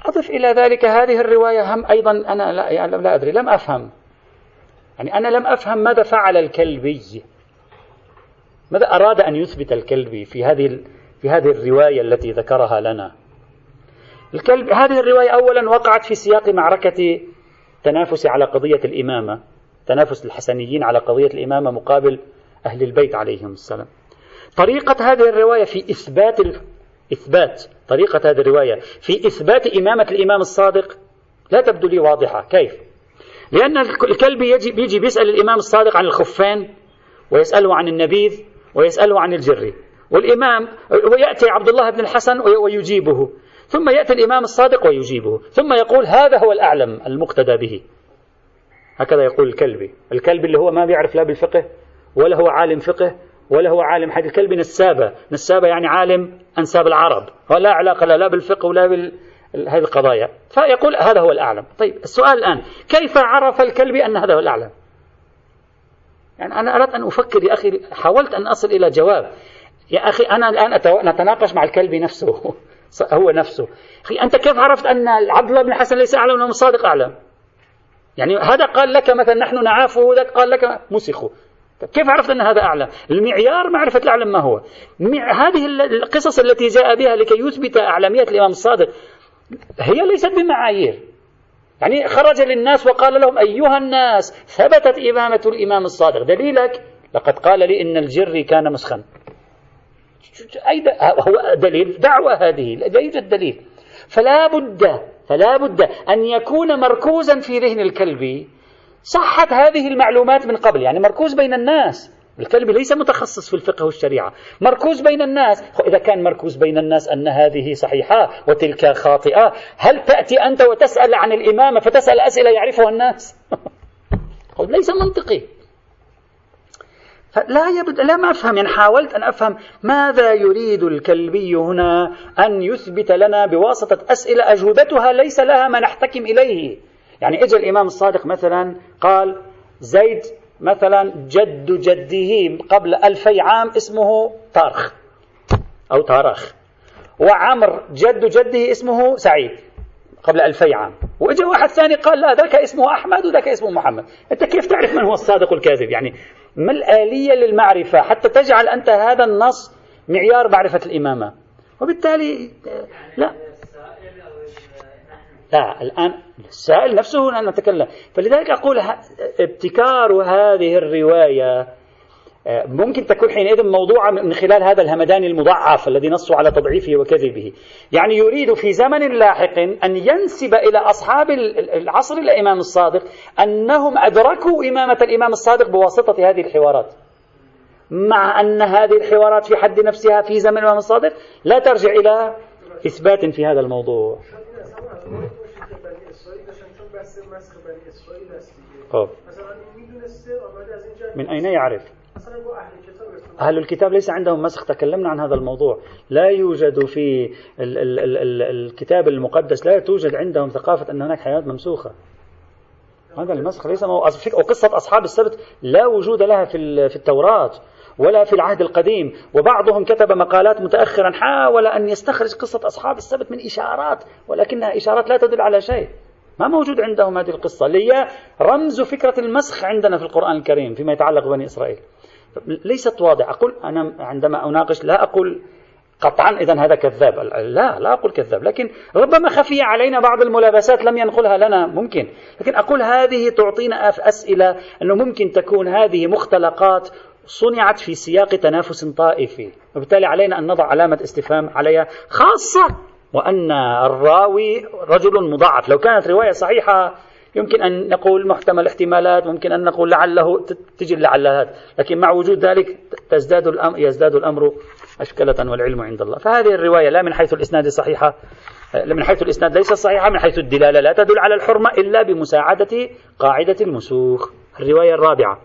أضف إلى ذلك هذه الرواية هم أيضا أنا لا, يعني لا أدري لم أفهم. يعني أنا لم أفهم ماذا فعل الكلبي. ماذا أراد أن يثبت الكلبي في هذه في هذه الرواية التي ذكرها لنا؟ الكلب هذه الرواية أولا وقعت في سياق معركة تنافس على قضية الإمامة تنافس الحسنيين على قضية الإمامة مقابل أهل البيت عليهم السلام. طريقة هذه الرواية في إثبات إثبات طريقة هذه الرواية في إثبات إمامة الإمام الصادق لا تبدو لي واضحة. كيف؟ لأن الكلب يجي بيجي بيسأل الإمام الصادق عن الخفين ويسأله عن النبيذ ويسأله عن الجري والإمام ويأتي عبد الله بن الحسن ويجيبه. ثم يأتي الإمام الصادق ويجيبه. ثم يقول هذا هو الأعلم المقتدى به. هكذا يقول الكلبي. الكلب اللي هو ما بيعرف لا بالفقه ولا هو عالم فقه ولا هو عالم حديث. الكلب نسابة. نسابة يعني عالم أنساب العرب. ولا علاقة لا, لا بالفقه ولا بال هذه القضايا. فيقول هذا هو الأعلم. طيب السؤال الآن كيف عرف الكلب أن هذا هو الأعلم؟ يعني أنا أردت أن أفكر يا أخي حاولت أن أصل إلى جواب. يا أخي أنا الآن نتناقش مع الكلب نفسه هو نفسه. أخي أنت كيف عرفت أن عبد الله بن الحسن ليس أعلم من الصادق أعلم. يعني هذا قال لك مثلا نحن نعافه وذاك قال لك مسخه طيب كيف عرفت أن هذا أعلى المعيار معرفة الأعلم ما هو؟ هذه القصص التي جاء بها لكي يثبت أعلمية الإمام الصادق هي ليست بمعايير. يعني خرج للناس وقال لهم أيها الناس ثبتت إمامة الإمام الصادق. دليلك لقد قال لي إن الجري كان مسخا أي هو دليل؟ دعوة هذه. لا يوجد دليل. فلا بد فلا بد أن يكون مركوزا في ذهن الكلب صحت هذه المعلومات من قبل. يعني مركوز بين الناس. الكلب ليس متخصص في الفقه والشريعة. مركوز بين الناس. إذا كان مركوز بين الناس أن هذه صحيحة وتلك خاطئة هل تأتي أنت وتسأل عن الإمامة فتسأل أسئلة يعرفها الناس؟ ليس منطقي. لا يبدو لا ما أفهم يعني حاولت أن أفهم ماذا يريد الكلبي هنا أن يثبت لنا بواسطة أسئلة أجوبتها ليس لها ما نحتكم إليه. يعني إجا الإمام الصادق مثلا قال زيد مثلا جد جده قبل ألفي عام اسمه طارخ أو طارخ. وعمر جد جده اسمه سعيد قبل ألفي عام. وإجا واحد ثاني قال لا ذاك اسمه أحمد وذاك اسمه محمد. أنت كيف تعرف من هو الصادق والكاذب؟ يعني ما الآلية للمعرفة حتى تجعل أنت هذا النص معيار معرفة الإمامة؟ وبالتالي لا. لا الآن السائل نفسه أن نتكلم. فلذلك أقول ابتكار هذه الرواية آه، ممكن تكون حينئذ موضوعة من خلال هذا الهمدان المضعف الذي نصوا على تضعيفه وكذبه. يعني يريد في زمن لاحق أن ينسب إلى أصحاب العصر الإمام الصادق أنهم أدركوا إمامة الإمام الصادق بواسطة هذه الحوارات. مع أن هذه الحوارات في حد نفسها في زمن الإمام الصادق لا ترجع إلى إثبات في هذا الموضوع. من أين يعرف؟ أهل الكتاب ليس عندهم مسخ. تكلمنا عن هذا الموضوع. لا يوجد في ال ال ال ال الكتاب المقدس لا توجد عندهم ثقافة أن هناك حيوانات ممسوخة. هذا المسخ ليس وقصة أصحاب السبت لا وجود لها في في التوراة. ولا في العهد القديم. وبعضهم كتب مقالات متأخرا حاول أن يستخرج قصة أصحاب السبت من إشارات ولكنها إشارات لا تدل على شيء. ما موجود عندهم هذه القصة اللي هي رمز فكرة المسخ عندنا في القرآن الكريم فيما يتعلق بني إسرائيل. ليست واضحة. أقول أنا عندما أناقش لا أقول قطعا إذا هذا كذاب. لا لا أقول كذاب. لكن ربما خفي علينا بعض الملابسات لم ينقلها لنا. ممكن. لكن أقول هذه تعطينا أسئلة أنه ممكن تكون هذه مختلقات صنعت في سياق تنافس طائفي. وبالتالي علينا أن نضع علامة استفهام عليها خاصة وأن الراوي رجل مضاعف. لو كانت رواية صحيحة يمكن أن نقول محتمل احتمالات ممكن أن نقول لعله تجي اللعلات. لكن مع وجود ذلك تزداد الأمر يزداد الأمر أشكلة والعلم عند الله. فهذه الرواية لا من حيث الإسناد صحيحة من حيث الإسناد ليست صحيحة من حيث الدلالة لا تدل على الحرمة إلا بمساعدة قاعدة المسوخ. الرواية الرابعة.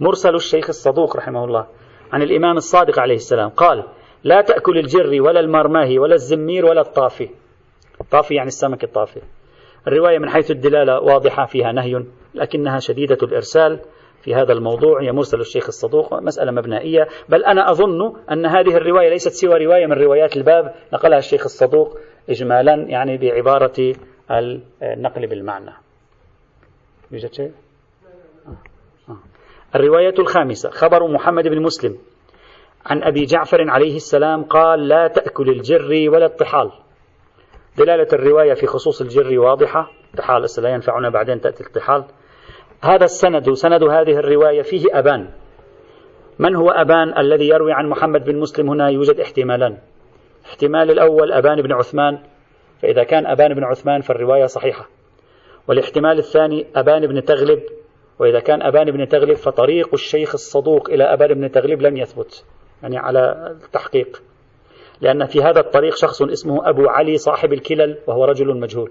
مرسل الشيخ الصدوق رحمه الله عن الإمام الصادق عليه السلام قال لا تأكل الجري ولا المرماهي ولا الزمير ولا الطافي. طافي يعني السمك الطافي. الرواية من حيث الدلالة واضحة فيها نهي لكنها شديدة الإرسال في هذا الموضوع. هي مرسل الشيخ الصدوق مسألة مبنائية. بل أنا أظن أن هذه الرواية ليست سوى رواية من روايات الباب نقلها الشيخ الصدوق إجمالا يعني بعبارة النقل بالمعنى. يوجد شيء؟ الرواية الخامسة خبر محمد بن مسلم عن أبي جعفر عليه السلام قال لا تأكل الجر ولا الطحال. دلالة الرواية في خصوص الجر واضحة الطحال لا ينفعنا بعدين تأتي الطحال. هذا السند سند هذه الرواية فيه أبان. من هو أبان الذي يروي عن محمد بن مسلم هنا؟ يوجد احتمالان. احتمال الأول أبان بن عثمان فإذا كان أبان بن عثمان فالرواية صحيحة. والاحتمال الثاني أبان بن تغلب وإذا كان أبان بن تغلب فطريق الشيخ الصدوق إلى أبان بن تغلب لم يثبت يعني على التحقيق. لأن في هذا الطريق شخص اسمه أبو علي صاحب الكلل وهو رجل مجهول.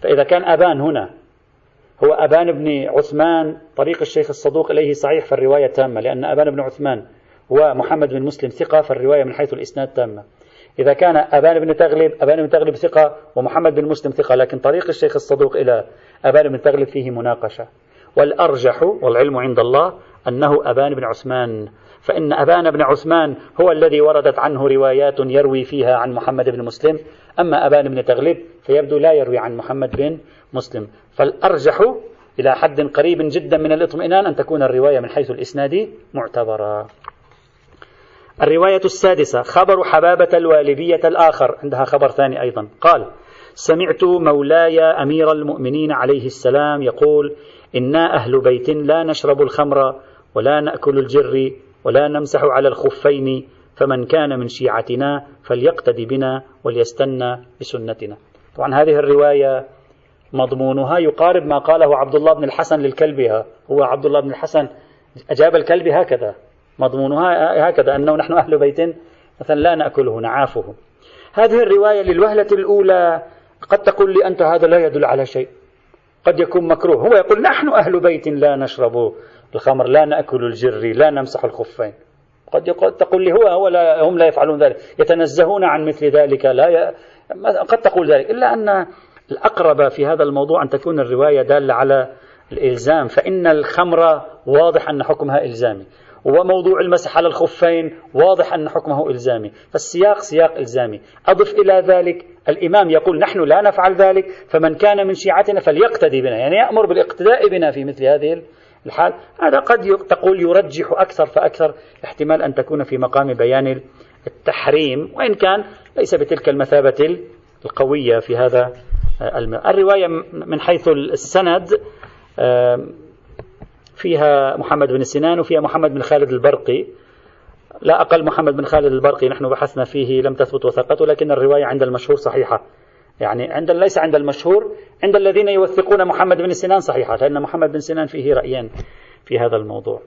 فإذا كان أبان هنا هو أبان بن عثمان طريق الشيخ الصدوق إليه صحيح فالرواية تامة لأن أبان بن عثمان ومحمد بن مسلم ثقة فالرواية من حيث الإسناد تامة. إذا كان أبان بن تغلب أبان بن تغلب ثقة ومحمد بن مسلم ثقة لكن طريق الشيخ الصدوق إلى أبان بن تغلب فيه مناقشة. والأرجح والعلم عند الله أنه أبان بن عثمان. فإن أبان بن عثمان هو الذي وردت عنه روايات يروي فيها عن محمد بن مسلم. أما أبان بن تغلب فيبدو لا يروي عن محمد بن مسلم. فالأرجح إلى حد قريب جدا من الاطمئنان أن تكون الرواية من حيث الإسناد معتبرة. الرواية السادسة خبر حبابة الوالبية الآخر. عندها خبر ثاني أيضا. قال سمعت مولاي أمير المؤمنين عليه السلام يقول إنا أهل بيت لا نشرب الخمر ولا نأكل الجر ولا نمسح على الخفين فمن كان من شيعتنا فليقتدي بنا وليستنى بسنتنا. طبعا هذه الرواية مضمونها يقارب ما قاله عبد الله بن الحسن للكلب هو عبد الله بن الحسن أجاب الكلب هكذا. مضمونها هكذا أنه نحن أهل بيت مثلا لا نأكله نعافه. هذه الرواية للوهلة الأولى قد تقول لي أنت هذا لا يدل على شيء. قد يكون مكروه. هو يقول نحن أهل بيت لا نشرب الخمر لا نأكل الجري لا نمسح الخفين. قد تقول لي هو, هو لا هم لا يفعلون ذلك. يتنزهون عن مثل ذلك لا ي... قد تقول ذلك. إلا أن الأقرب في هذا الموضوع أن تكون الرواية دالة على الإلزام فإن الخمر واضح أن حكمها إلزامي. وموضوع المسح على الخفين واضح أن حكمه إلزامي. فالسياق سياق إلزامي. أضف إلى ذلك الإمام يقول نحن لا نفعل ذلك فمن كان من شيعتنا فليقتدي بنا. يعني يأمر بالاقتداء بنا في مثل هذه الحال. هذا قد تقول يرجح أكثر فأكثر احتمال أن تكون في مقام بيان التحريم وإن كان ليس بتلك المثابة القوية في هذا الرواية من حيث السند فيها محمد بن سنان وفيها محمد بن خالد البرقي. لا أقل محمد بن خالد البرقي نحن بحثنا فيه لم تثبت وثقته لكن الرواية عند المشهور صحيحة. يعني عند ليس عند المشهور عند الذين يوثقون محمد بن سنان صحيحة لأن محمد بن سنان فيه رأيان في هذا الموضوع.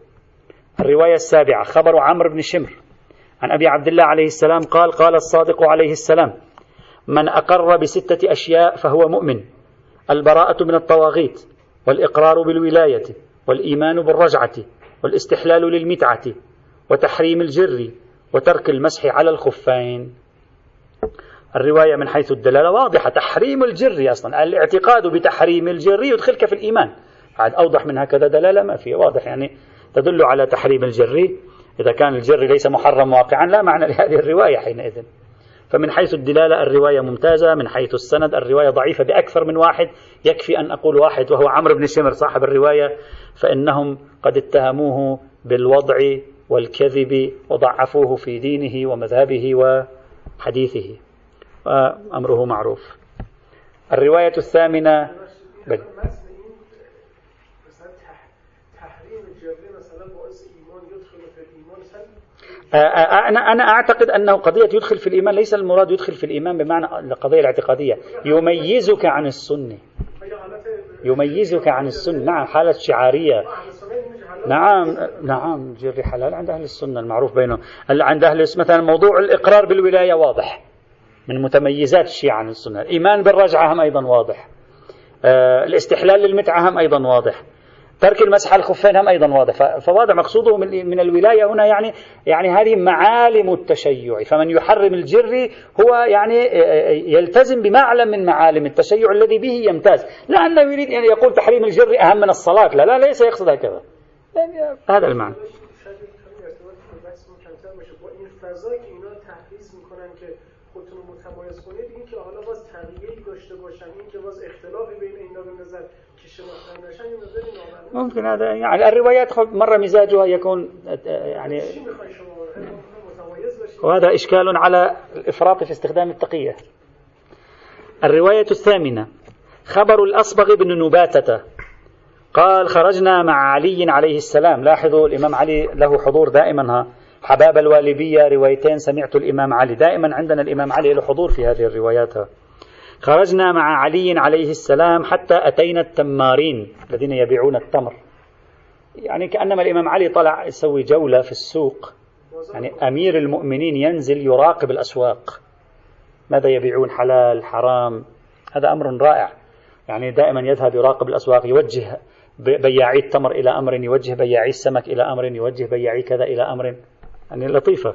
الرواية السابعة خبر عمرو بن شمر. عن أبي عبد الله عليه السلام قال قال الصادق عليه السلام من أقر بستة أشياء فهو مؤمن البراءة من الطواغيت والإقرار بالولاية. والإيمان بالرجعة والاستحلال للمتعة وتحريم الجر وترك المسح على الخفين. الرواية من حيث الدلالة واضحة تحريم الجر أصلا الاعتقاد بتحريم الجر يدخلك في الإيمان. عاد أوضح من هكذا دلالة ما في واضح يعني تدل على تحريم الجر. إذا كان الجر ليس محرم واقعا لا معنى لهذه الرواية حينئذ. فمن حيث الدلالة الرواية ممتازة من حيث السند الرواية ضعيفة بأكثر من واحد يكفي أن أقول واحد وهو عمرو بن شمر صاحب الرواية فإنهم قد اتهموه بالوضع والكذب وضعفوه في دينه ومذهبه وحديثه وأمره معروف الرواية الثامنة بل. أنا أنا أعتقد أنه قضية يدخل في الإيمان ليس المراد يدخل في الإيمان بمعنى القضية الاعتقادية. يميزك عن السنة. يميزك عن السنة. نعم حالة شعارية. نعم نعم جري حلال عند أهل السنة المعروف بينهم. عند أهل مثلا موضوع الإقرار بالولاية واضح. من متميزات الشيعة عن السنة. الإيمان بالرجعة هم أيضا واضح. آه الاستحلال للمتعة هم أيضا واضح. ترك المسح على الخفين هم أيضا واضح. فواضح مقصوده من الولاية هنا يعني يعني هذه معالم التشيع. فمن يحرم الجري هو يعني يلتزم بمعلم من معالم التشيع الذي به يمتاز. لا أنه يريد أن يقول تحريم الجري أهم من الصلاة. لا لا ليس يقصد هكذا. يعني هذا المعنى. خودتون رو متمایز کنید این که حالا باز تغییری داشته باشن این که باز اختلافی بین اینا به نظر ممكن هذا يعني الروايات مرة مزاجها يكون يعني وهذا إشكال على الإفراط في استخدام التقية الرواية الثامنة. خبر الأصبغ بن نباتة. قال خرجنا مع علي عليه السلام. لاحظوا الإمام علي له حضور دائما حباب الوالبية روايتين سمعت الإمام علي. دائما عندنا الإمام علي له حضور في هذه الروايات. خرجنا مع علي عليه السلام حتى أتينا التمارين الذين يبيعون التمر. يعني كأنما الإمام علي طلع يسوي جولة في السوق. يعني أمير المؤمنين ينزل يراقب الأسواق. ماذا يبيعون؟ حلال حرام. هذا أمر رائع. يعني دائما يذهب يراقب الأسواق يوجه بياعي التمر إلى أمر يوجه بياعي السمك إلى أمر يوجه بياعي كذا إلى أمر. يعني لطيفة.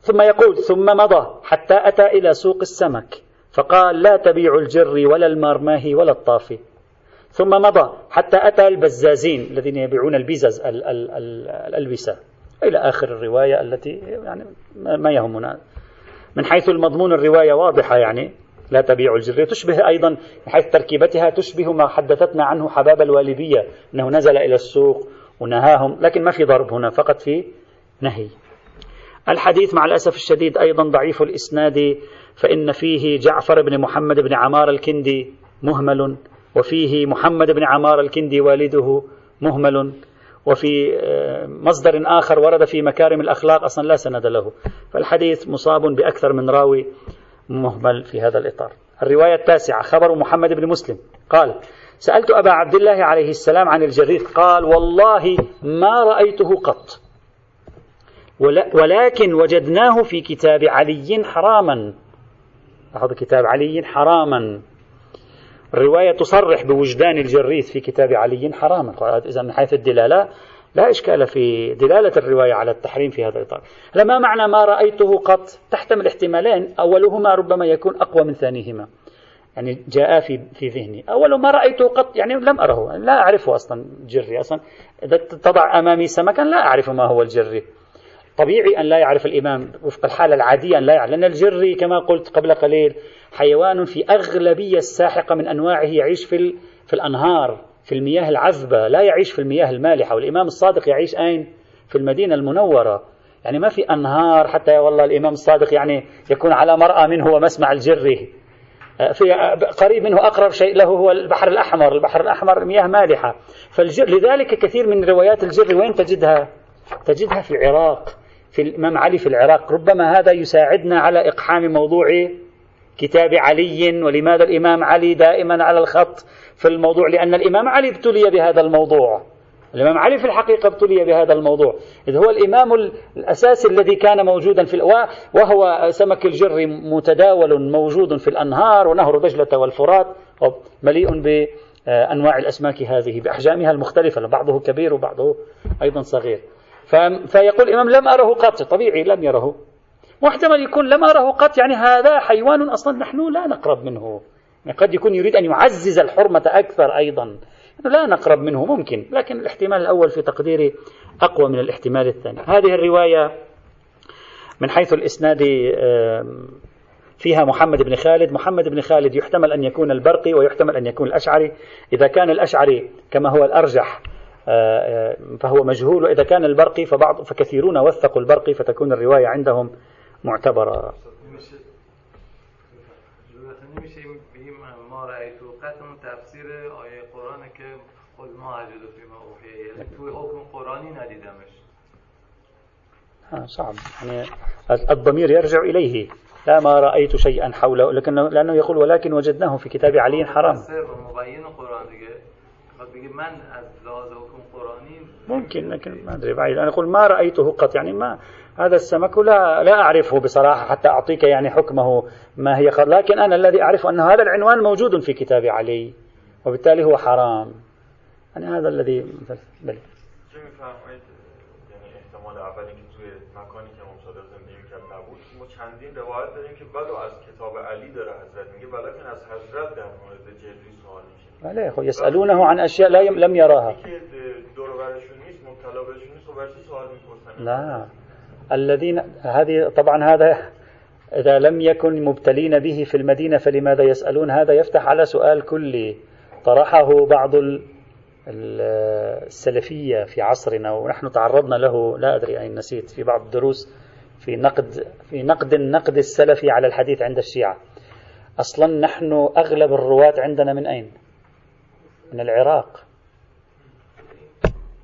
ثم يقول ثم مضى حتى أتى إلى سوق السمك فقال لا تبيع الجري ولا المرماهي ولا الطافي. ثم مضى حتى أتى البزازين الذين يبيعون البزز الألبسة. إلى آخر الرواية التي يعني ما يهمنا. من حيث المضمون الرواية واضحة يعني لا تبيع الجري تشبه أيضا من حيث تركيبتها تشبه ما حدثتنا عنه حباب الوالبية أنه نزل إلى السوق ونهاهم لكن ما في ضرب هنا فقط في نهي. الحديث مع الأسف الشديد أيضا ضعيف الإسناد فإن فيه جعفر بن محمد بن عمار الكندي مهمل وفيه محمد بن عمار الكندي والده مهمل وفي آه، مصدر آخر ورد في مكارم الأخلاق أصلا لا سند له. فالحديث مصاب بأكثر من راوي مهمل في هذا الإطار. الرواية التاسعة خبر محمد بن مسلم. قال سألت أبا عبد الله عليه السلام عن الجريث قال والله ما رأيته قط. ولكن وجدناه في كتاب علي حراما. لاحظ كتاب علي حراما. الرواية تصرح بوجدان الجريث في كتاب علي حراما. إذا من حيث الدلالة لا إشكال في دلالة الرواية على التحريم في هذا الإطار. لما معنى ما رأيته قط؟ تحتمل احتمالين أولهما ربما يكون أقوى من ثانيهما. يعني جاء في في ذهني. أول ما رأيته قط يعني لم أره. لا أعرفه أصلا جري أصلا. إذا تضع أمامي سمكا لا أعرف ما هو الجري. طبيعي أن لا يعرف الإمام وفق الحالة العادية أن لا يعرف لأن الجري كما قلت قبل قليل حيوان في أغلبية الساحقة من أنواعه يعيش في, في الأنهار في المياه العذبة لا يعيش في المياه المالحة والإمام الصادق يعيش أين؟ في المدينة المنورة. يعني ما في أنهار حتى والله الإمام الصادق يعني يكون على مرأى منه ومسمع الجري. في قريب منه أقرب شيء له هو البحر الأحمر البحر الأحمر مياه مالحة. فالجر لذلك كثير من روايات الجر وين تجدها؟ تجدها في العراق. في الإمام علي في العراق. ربما هذا يساعدنا على إقحام موضوع كتاب علي ولماذا الإمام علي دائما على الخط في الموضوع لأن الإمام علي ابتلي بهذا الموضوع. الإمام علي في الحقيقة ابتلي بهذا الموضوع. إذ هو الإمام الأساسي الذي كان موجودا في وهو سمك الجر متداول موجود في الأنهار ونهر دجلة والفرات مليء بأنواع الأسماك هذه بأحجامها المختلفة بعضه كبير وبعضه أيضا صغير. فيقول الإمام لم أره قط طبيعي لم يره. واحتمل يكون لم أره قط يعني هذا حيوان أصلا نحن لا نقرب منه. يعني قد يكون يريد أن يعزز الحرمة أكثر أيضا. لا نقرب منه ممكن. لكن الاحتمال الأول في تقديري أقوى من الاحتمال الثاني. هذه الرواية من حيث الإسناد فيها محمد بن خالد. محمد بن خالد يحتمل أن يكون البرقي ويحتمل أن يكون الأشعري. إذا كان الأشعري كما هو الأرجح فهو مجهول. وإذا كان البرقي فبعض فكثيرون وثقوا البرقي فتكون الرواية عندهم معتبرة. صعب. يعني الضمير يرجع إليه. لا ما رأيت شيئا حوله لكن لأنه يقول ولكن وجدناه في كتاب علي حرام. ممكن لكن ما أدري بعيد أنا أقول ما رأيته قط يعني ما هذا السمك لا لا أعرفه بصراحة حتى أعطيك يعني حكمه ما هي لكن أنا الذي أعرف أن هذا العنوان موجود في كتاب علي وبالتالي هو حرام. يعني هذا الذي بل. چندین روایت داریم که ولو از کتاب علی داره حضرت میگه ولیکن از حضرت در مورد جلوی سوال میشه بله خب يسألونه عن لا لم يراها دور لا الذين هذه طبعا هذا إذا لم يكن مبتلين به في المدينة فلماذا يسألون هذا يفتح على سؤال كلي طرحه بعض السلفية في عصرنا ونحن تعرضنا له لا أدري أين نسيت في بعض الدروس في نقد في نقد النقد السلفي على الحديث عند الشيعة أصلا نحن أغلب الرواة عندنا من أين؟ من العراق.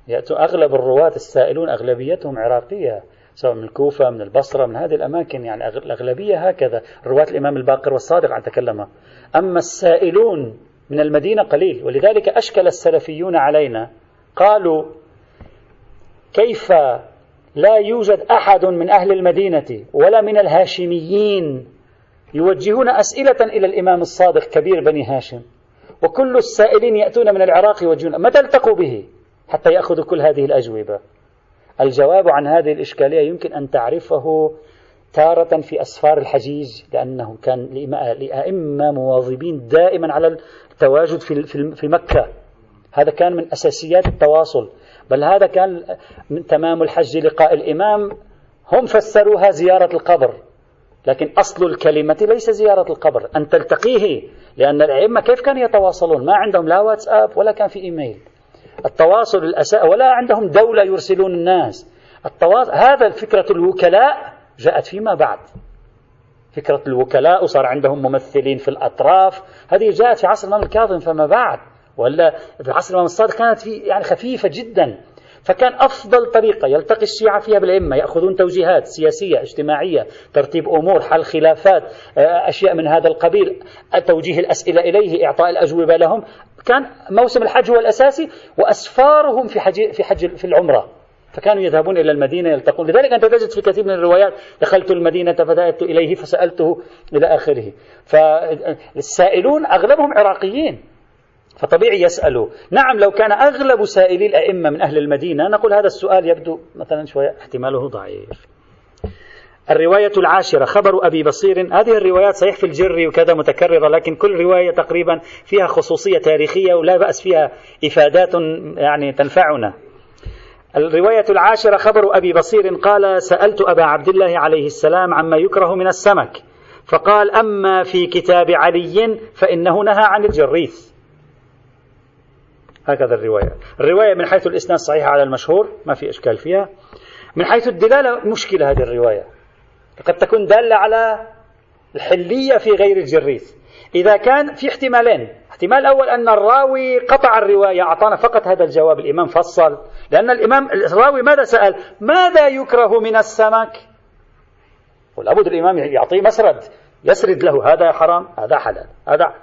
يأتوا أغلب الرواة السائلون أغلبيتهم عراقية سواء من الكوفة من البصرة من هذه الأماكن يعني الأغلبية هكذا. رواة الإمام الباقر والصادق عن تكلم أما السائلون من المدينة قليل ولذلك أشكل السلفيون علينا قالوا كيف لا يوجد أحد من أهل المدينة ولا من الهاشميين يوجهون أسئلة إلى الإمام الصادق كبير بني هاشم؟ وكل السائلين يأتون من العراق يوجهون. متى التقوا به؟ حتى يأخذوا كل هذه الأجوبة. الجواب عن هذه الإشكالية يمكن أن تعرفه تارة في أسفار الحجيج لأنه كان لأئمة مواظبين دائما على التواجد في مكة. هذا كان من أساسيات التواصل. بل هذا كان من تمام الحج لقاء الإمام. هم فسروها زيارة القبر. لكن أصل الكلمة ليس زيارة القبر. أن تلتقيه لأن الأئمة كيف كانوا يتواصلون؟ ما عندهم لا واتساب ولا كان في إيميل. التواصل الأساء ولا عندهم دولة يرسلون الناس. التواصل هذا فكرة الوكلاء جاءت فيما بعد. فكرة الوكلاء وصار عندهم ممثلين في الأطراف. هذه جاءت في عصر الإمام الكاظم فما بعد. ولا في عصر الإمام الصادق كانت في يعني خفيفة جدا. فكان أفضل طريقة يلتقي الشيعة فيها بالأئمة يأخذون توجيهات سياسية اجتماعية ترتيب أمور حل خلافات آه، أشياء من هذا القبيل توجيه الأسئلة إليه إعطاء الأجوبة لهم. كان موسم الحج هو الأساسي وأسفارهم في حج في حج في العمرة. فكانوا يذهبون إلى المدينة يلتقون. لذلك أنت تجد في كثير من الروايات دخلت المدينة فذهبت إليه فسألته إلى آخره. فالسائلون أغلبهم عراقيين. فطبيعي يسألوا. نعم لو كان أغلب سائلي الأئمة من أهل المدينة نقول هذا السؤال يبدو مثلا شوية احتماله ضعيف. الرواية العاشرة خبر أبي بصير. هذه الروايات صحيح في الجري وكذا متكررة لكن كل رواية تقريبا فيها خصوصية تاريخية ولا بأس فيها إفادات يعني تنفعنا. الرواية العاشرة خبر أبي بصير. قال سألت أبا عبد الله عليه السلام عما يكره من السمك. فقال أما في كتاب علي فإنه نهى عن الجريث. هكذا الرواية. الرواية من حيث الإسناد صحيحة على المشهور ما في إشكال فيها. من حيث الدلالة مشكلة هذه الرواية. قد تكون دالة على الحلية في غير الجريث. إذا كان في احتمالين. احتمال الأول أن الراوي قطع الرواية أعطانا فقط هذا الجواب الإمام فصل. لأن الإمام الراوي ماذا سأل؟ ماذا يكره من السمك؟ ولابد الإمام يعطيه مسرد. يسرد له هذا حرام هذا حلال هذا.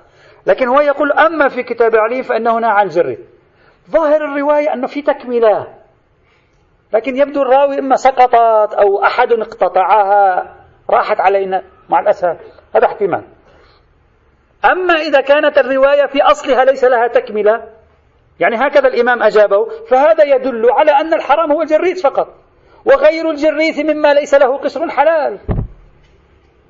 لكن هو يقول أما في كتاب علي فإنه نهى عن الجري ظاهر الرواية أنه في تكملة. لكن يبدو الراوي إما سقطت أو أحد اقتطعها راحت علينا مع الأسف. هذا احتمال. أما إذا كانت الرواية في أصلها ليس لها تكملة يعني هكذا الإمام أجابه فهذا يدل على أن الحرام هو الجريث فقط وغير الجريث مما ليس له قشر حلال.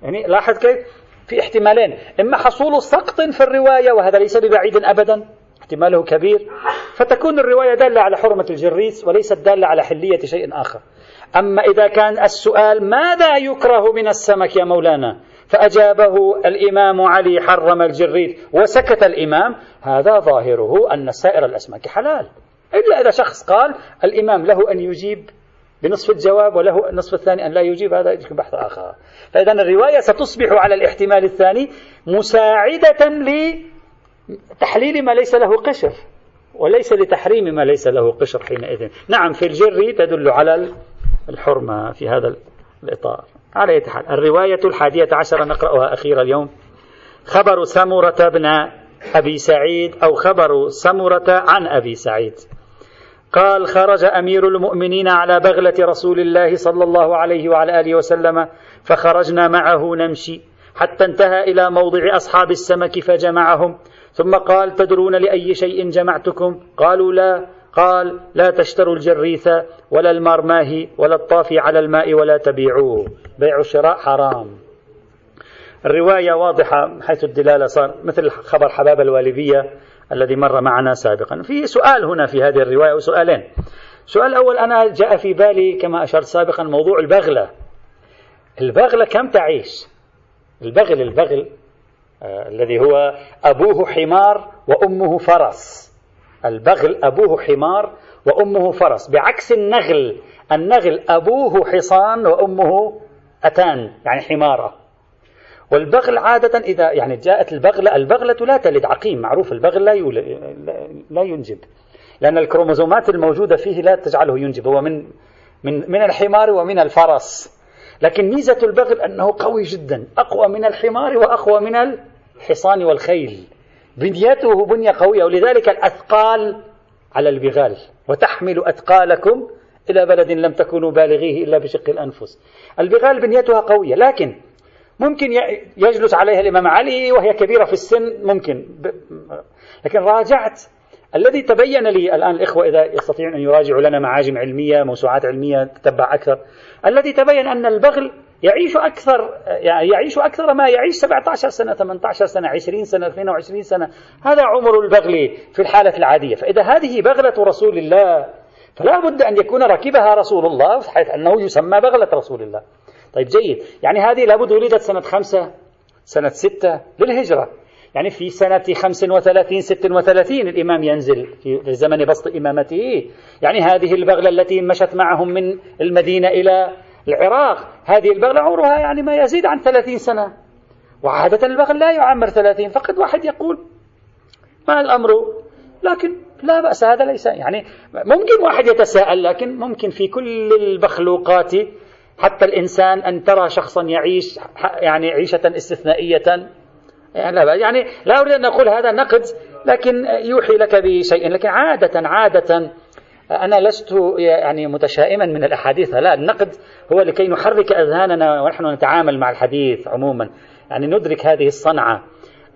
يعني لاحظ كيف؟ في احتمالين. إما حصول سقط في الرواية وهذا ليس ببعيد أبدا احتماله كبير فتكون الرواية دالة على حرمة الجريث وليست دالة على حلية شيء آخر. أما إذا كان السؤال ماذا يكره من السمك يا مولانا؟ فأجابه الإمام علي حرم الجريث وسكت الإمام هذا ظاهره أن سائر الأسماك حلال. إلا إذا شخص قال الإمام له أن يجيب بنصف الجواب وله النصف الثاني أن لا يجيب هذا يمكن بحث آخر. فإذا الرواية ستصبح على الاحتمال الثاني مساعدة لتحليل ما ليس له قشر وليس لتحريم ما ليس له قشر حينئذ. نعم في الجر تدل على الحرمة في هذا الإطار. على حال الرواية الحادية عشر نقرأها أخيرا اليوم. خبر سمرة بن أبي سعيد أو خبر سمرة عن أبي سعيد. قال خرج أمير المؤمنين على بغلة رسول الله صلى الله عليه وعلى آله وسلم فخرجنا معه نمشي. حتى انتهى إلى موضع أصحاب السمك فجمعهم. ثم قال تدرون لأي شيء جمعتكم؟ قالوا لا. قال لا تشتروا الجريث ولا المرماه ولا الطافي على الماء ولا تبيعوه. بيع الشراء حرام. الرواية واضحة حيث الدلالة صار مثل خبر حباب الوالبية الذي مر معنا سابقا. في سؤال هنا في هذه الرواية وسؤالين. السؤال الأول أنا جاء في بالي كما أشرت سابقا موضوع البغلة. البغلة كم تعيش؟ البغل البغل آه الذي هو أبوه حمار وأمه فرس. البغل أبوه حمار وأمه فرس. بعكس النغل النغل أبوه حصان وأمه أتان يعني حمارة. والبغل عادة إذا يعني جاءت البغلة البغلة لا تلد عقيم معروف البغل لا, لا ينجب. لأن الكروموزومات الموجودة فيه لا تجعله ينجب. هو من من من الحمار ومن الفرس. لكن ميزة البغل أنه قوي جدا أقوى من الحمار وأقوى من الحصان والخيل. بنيته بنية قوية ولذلك الأثقال على البغال. وتحمل أثقالكم إلى بلد لم تكونوا بالغيه إلا بشق الأنفس. البغال بنيتها قوية لكن ممكن يجلس عليها الإمام علي وهي كبيرة في السن ممكن. لكن راجعت الذي تبين لي الآن الإخوة إذا يستطيعون أن يراجعوا لنا معاجم علمية موسوعات علمية تتبع أكثر الذي تبين أن البغل يعيش أكثر يعني يعيش أكثر ما يعيش 17 سنة 18 سنة 20 سنة 22 سنة. هذا عمر البغل في الحالة العادية. فإذا هذه بغلة رسول الله فلا بد أن يكون ركبها رسول الله حيث أنه يسمى بغلة رسول الله. طيب جيد. يعني هذه لابد ولدت سنة خمسة سنة ستة للهجرة. يعني في سنة 35 36 الإمام ينزل في زمن بسط إمامته. يعني هذه البغلة التي مشت معهم من المدينة إلى العراق هذه البغلة عمرها يعني ما يزيد عن 30 سنة. وعادة البغل لا يعمر 30 فقد واحد يقول ما الأمر؟ لكن لا بأس هذا ليس يعني ممكن واحد يتساءل لكن ممكن في كل المخلوقات حتى الإنسان أن ترى شخصا يعيش يعني عيشة استثنائية. يعني لا, يعني لا أريد أن أقول هذا نقد لكن يوحي لك بشيء. لكن عادة عادة أنا لست يعني متشائما من الأحاديث. لا النقد هو لكي نحرك أذهاننا ونحن نتعامل مع الحديث عموما. يعني ندرك هذه الصنعة.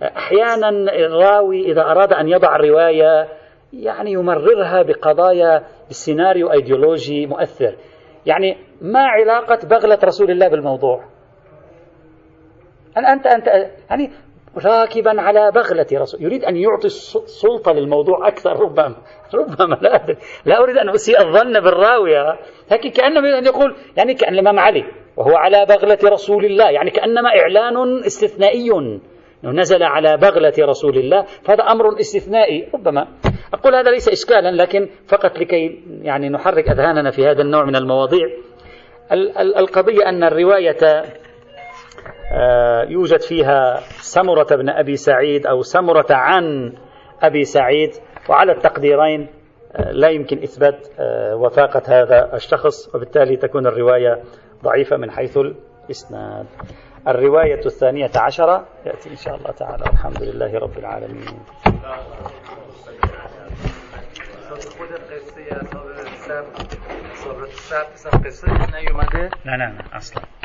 أحيانا الراوي إذا أراد أن يضع رواية يعني يمررها بقضايا بسيناريو أيديولوجي مؤثر. يعني ما علاقة بغلة رسول الله بالموضوع؟ أنت أنت يعني راكبا على بغلة رسول. يريد أن يعطي السلطة للموضوع أكثر ربما ربما لا أدري. لا أريد أن أسيء الظن بالراوية لكن كأنما أن يقول يعني كأن الإمام علي. وهو على بغلة رسول الله. يعني كأنما إعلان استثنائي. نزل على بغلة رسول الله. فهذا أمر استثنائي. ربما أقول هذا ليس إشكالا لكن فقط لكي يعني نحرك أذهاننا في هذا النوع من المواضيع. القضية أن الرواية يوجد فيها سمرة بن أبي سعيد أو سمرة عن أبي سعيد وعلى التقديرين آه، لا يمكن إثبات آه، وثاقة هذا الشخص وبالتالي تكون الرواية ضعيفة من حيث الإسناد. الرواية الثانية عشرة يأتي إن شاء الله تعالى. الحمد لله رب العالمين. نه نه أصلا.